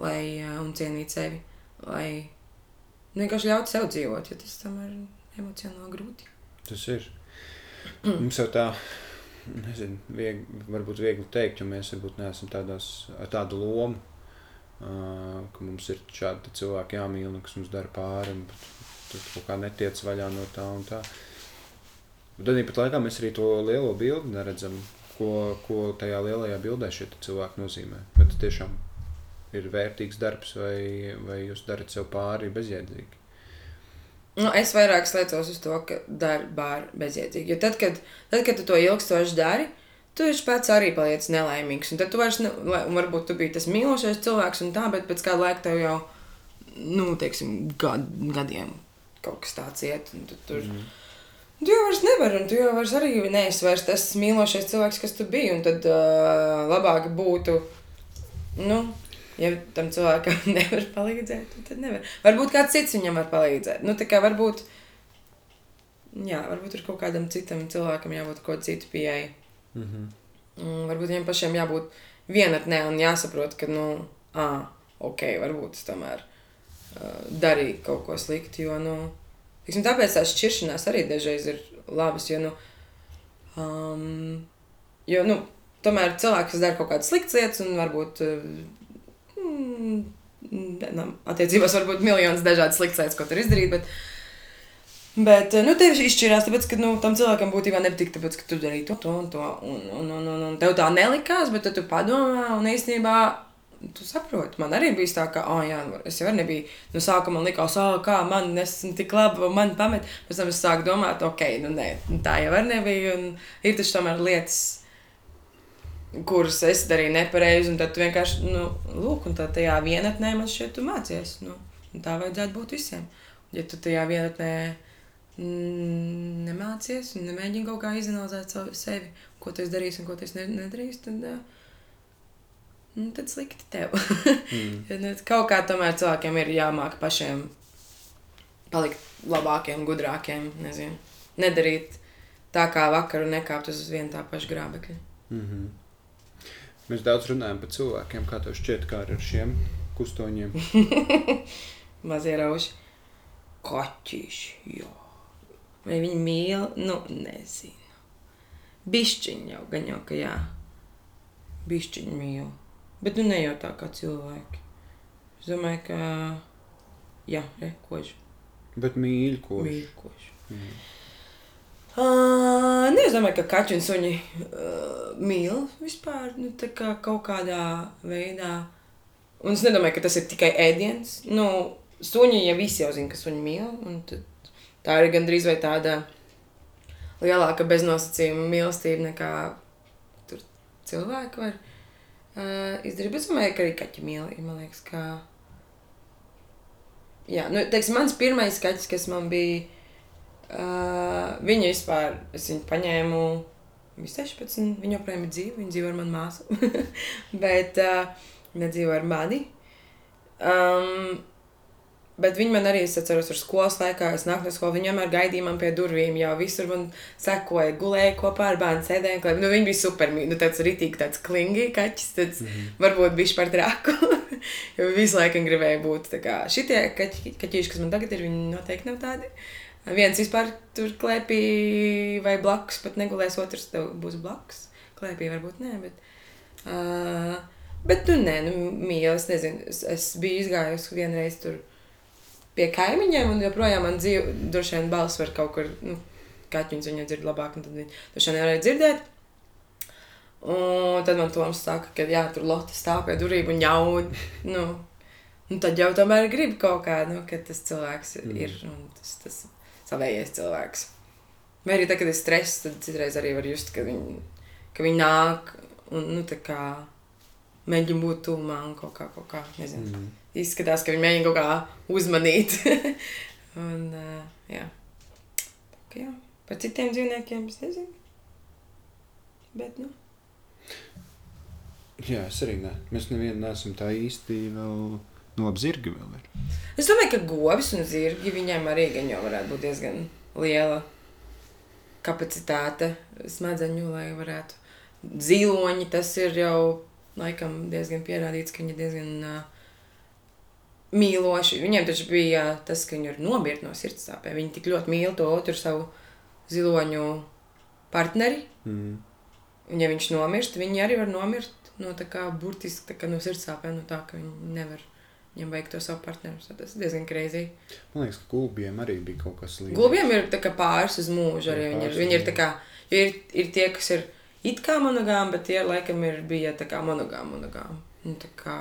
lai, uh, un cienīt sevi, lai vienkārši ļautu sev dzīvot, jo tas tam ir emocionāli grūti. Tas ir. Mums jau tā, nezinu, viegli, varbūt viegli teikt, jo mēs varbūt neesam tādās, ar tādu lomu, uh, ka mums ir šādi cilvēki jāmīl, un kas mums dara pāri, un tur kaut kā netiec vaļā no tā un tā. Bet tad pat laikā mēs arī to lielo bildi neredzam, ko, ko tajā lielajā bildē šie cilvēki nozīmē. Vai tas tiešām ir vērtīgs darbs, vai, vai jūs darat sev pāri bezjēdzīgi? Nu, es vairāk slēdzos uz to, ka darbā ir bezjēdzīgi. Jo tad, kad, tad, kad tu to ilgstoši dari, tu esi pats arī paliec nelaimīgs. Un tad tu vairs, ne, un varbūt tu biji tas mīlošais cilvēks un tā, bet pēc kāda laika tev jau, nu, teiksim, gad, gadiem kaut kas tāds iet. Un tu tur, mm. Tu jau vairs nevari, un tu jau vairs arī neesi vairs tas mīlošais cilvēks, kas tu biji. Un tad uh, labāk būtu, nu, ja tam cilvēkam [LAUGHS] nevar palīdzēt, tad nevar. Varbūt kāds cits viņam var palīdzēt. Nu, tā kā varbūt, jā, varbūt ir kaut kādam citam cilvēkam jābūt kaut cita pieeja. Mm -hmm. Un varbūt viņiem pašiem jābūt vienatnē un jāsaprot, ka, nu, ah, ok, varbūt tomēr uh, darīju kaut ko sliktu, jo, nu, tiksim, tāpēc tās šķiršanās arī dažreiz ir labas, jo, nu, Um, jo, nu, tomēr cilvēks, dara kaut kādas sliktas lietas, un varbūt uh, mm, mm, attiecībās varbūt miljonus dažādas sliktas lietas, ko tur izdarīt. Bet, Bet, nu, tev izšķirās, tāpēc, ka, nu, tam cilvēkam būtībā nepatīk, tāpēc, ka tu darīji to, to un to, un, un, un, un, un tev tā nelikās, bet tu padomā, un īstenībā tu saproti, man arī bija tā, ka, ah, oh, jā, nu, es jau nebiju, nu, sākumā man likās, ah, oh, kā man, esmu tik labi, man pamet, pēc tam es sāku domāt, ok, nu, nē, tā jau arī nebija, un ir taču tomēr lietas, kuras es darīju nepareizi, un tad tu vienkārši, nu, lūk, un tā tajā vienatnē man šķiet, tu mācies, nu, tā vajadzētu būt visiem. Ja tu tajā vienatnē nemācies un nemēģini kaut kā izanalizēt savu sevi, ko tu darīsi un ko tu nedarīsi, tad, nu, tad slikti tev. mm. [LAUGHS] nu, kaut kā tomēr cilvēkiem ir jāmāk pašiem palikt labākiem, gudrākiem, nezinu, nedarīt tā kā vakar un nekāpt uz vienu tā pašu grābekļa. Mm -hmm. Mēs daudz runājam par cilvēkiem, kā tev šķiet, kā ar šiem kustoņiem. [LAUGHS] Mazie rauši. Kaķis, jā. Vai viņi mīl? Nu, nezinu. Bišķiņi jau, gan jau, ka jā. Bišķiņi mīl. Bet nu ne jau tā kā cilvēki. Es domāju, ka jā, re, koži. Bet. Mīļi koži. Mm. Uh, ne, es domāju, ka kaķi un suņi uh, mīl vispār nu, kā kaut kādā veidā. Un es nedomāju, ka tas ir tikai ēdiens. Nu, suņi jau visi jau zina, ka suņi mīl. Tā ir gandrīz vai tāda lielāka beznosacījuma mīlestība nekā cilvēki var uh, izdarīt. Es domāju, ka arī kaķi mīl. Man liekas, ka. Jā, nu, teiksim, mans pirmais kaķis, kas man bija, uh, viņa vispār, es viņu paņēmu, bija 16, viņa joprojām ir dzīva, viņa dzīvo ar manu māsu, [LAUGHS] bet uh, viņa dzīvo ar mani. Um, Bet viņi man arī, es atceros, ar skolas laikā, es nāku no skolas, viņi vienmēr gaidīja man pie durvīm, jau visur man sekoja, gulēja kopā ar bērnu, klāt. Nu, viņi bija super, nu, tāds ritīgi, tāds klingi kaķis, tāds mm -hmm. varbūt bišķi par traku. [LAUGHS] jo visu laiku gribēja būt tā kā šitie kaķi, kaķīši, kas man tagad ir, viņi noteikti nav tādi. Viens vispār tur klēpī vai blakus, pat negulēs, otrs tev būs blakus. Klēpī varbūt nē, bet... Uh, bet, nu, nē, nu, mīl, es nezinu, es, es biju izgājusi vienreiz tur pie kaimiņiem, un joprojām man dzīvo, droši vien balss var kaut kur, nu, kaķiņš viņa dzird labāk, un tad viņi droši vien nevarēja dzirdēt. Un tad man Toms saka, ka jā, tur Lotte stāv pie durvīm un ņaud, nu, un tad jau tomēr grib kaut kā, nu, ka tas cilvēks mm. ir, un tas, tas savējais cilvēks. Vai arī tad, kad ir stress, tad citreiz arī var just, ka viņi, ka viņi nāk, un, nu, tā kā mēģina būt tūmā un kaut kā, kaut kā, nezinu. Mm izskatās, ka viņi mēģina kaut kā uzmanīt. [LAUGHS] un, uh, jā. Tā, jā. Par citiem dzīvniekiem es nezinu. Bet, nu. Jā, es arī ne. Mēs nevienu neesam tā īsti vēl no zirga vēl ir. Es domāju, ka govis un zirgi viņiem arī gan jau varētu būt diezgan liela kapacitāte smadzeņu, lai varētu. Ziloņi tas ir jau laikam diezgan pierādīts, ka viņi ir diezgan uh, mīloši. Viņiem taču bija tas, ka viņi ir nomirti no sirdsāpēm. Viņi tik ļoti mīl to otru savu ziloņu partneri. Mm. Un, ja viņš nomirst, viņi arī var nomirt no tā kā burtiski tā kā no sirdsāpēm, no tā, ka viņi nevar. Viņam vajag to savu partneri. Tas ir diezgan kreizī. Man liekas, ka gulbiem arī bija kaut kas līdzīgs. Gulbiem ir pāris uz mūžu. Arī viņi ir, viņi ir, kā, ir, ir tie, kas ir it kā monogāmi, bet tie laikam ir bija monogāmi. monogāmi. Nu, kā,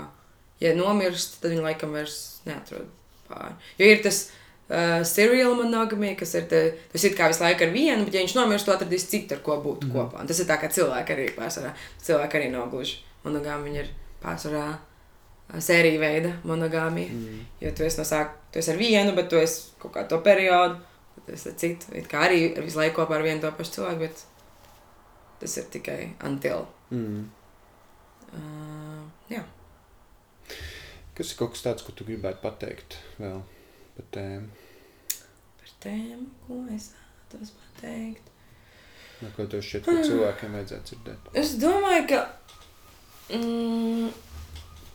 ja nomirst, tad viņi laikam vairs neatrod pāri. Jo ir tas uh, seriāla monogamija, kas ir te, tas ir kā visu laiku ar vienu, bet ja viņš nomirst, to atradīs citu, ar ko būt mm. kopā. Un tas ir tā kā cilvēki arī pārsvarā. Cilvēki arī nav gluži monogāmi, viņi ir pārsvarā uh, sērija veida monogāmija. Mm. Jo tu esi no sāk, tu esi ar vienu, bet tu esi kaut kā to periodu, tas ir citu. It kā arī visu laiku kopā ar vienu to pašu cilvēku, bet tas ir tikai until. Mm. Uh, jā. Kas ir kaut kas tāds, ko tu gribētu pateikt vēl par tēmu? Par tēmu, ko es vēlos pateikt? No, ko tev šķiet, ka cilvēkiem vajadzētu dzirdēt? Es domāju, ka. Mm,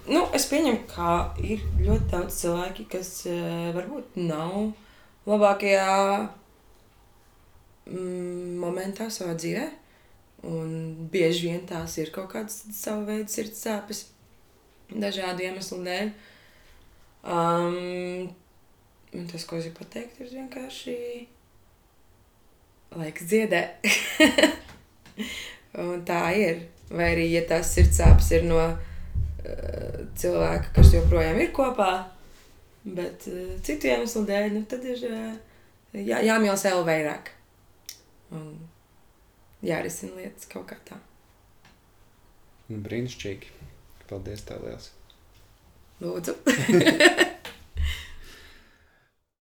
nu, es pieņemu, ka ir ļoti daudz cilvēki, kas uh, varbūt nav labākajā mm, momentā savā dzīvē. Un bieži vien tās ir kaut kādas savu veidu sirds sāpes, dažādu iemeslu dēļ. Um, un tas, ko es gribu pateikt, ir vienkārši laiks dziedēt. [LAUGHS] un tā ir. Vai arī, ja tās sirds sāpes ir no cilvēka, kas joprojām ir kopā, bet uh, citu iemeslu dēļ, nu, tad ir uh, jā, jāmīl sev vairāk. Un jārisina lietas kaut kā tā. Nu, brīnišķīgi. Paldies, tev liels. Lūdzu. [LAUGHS]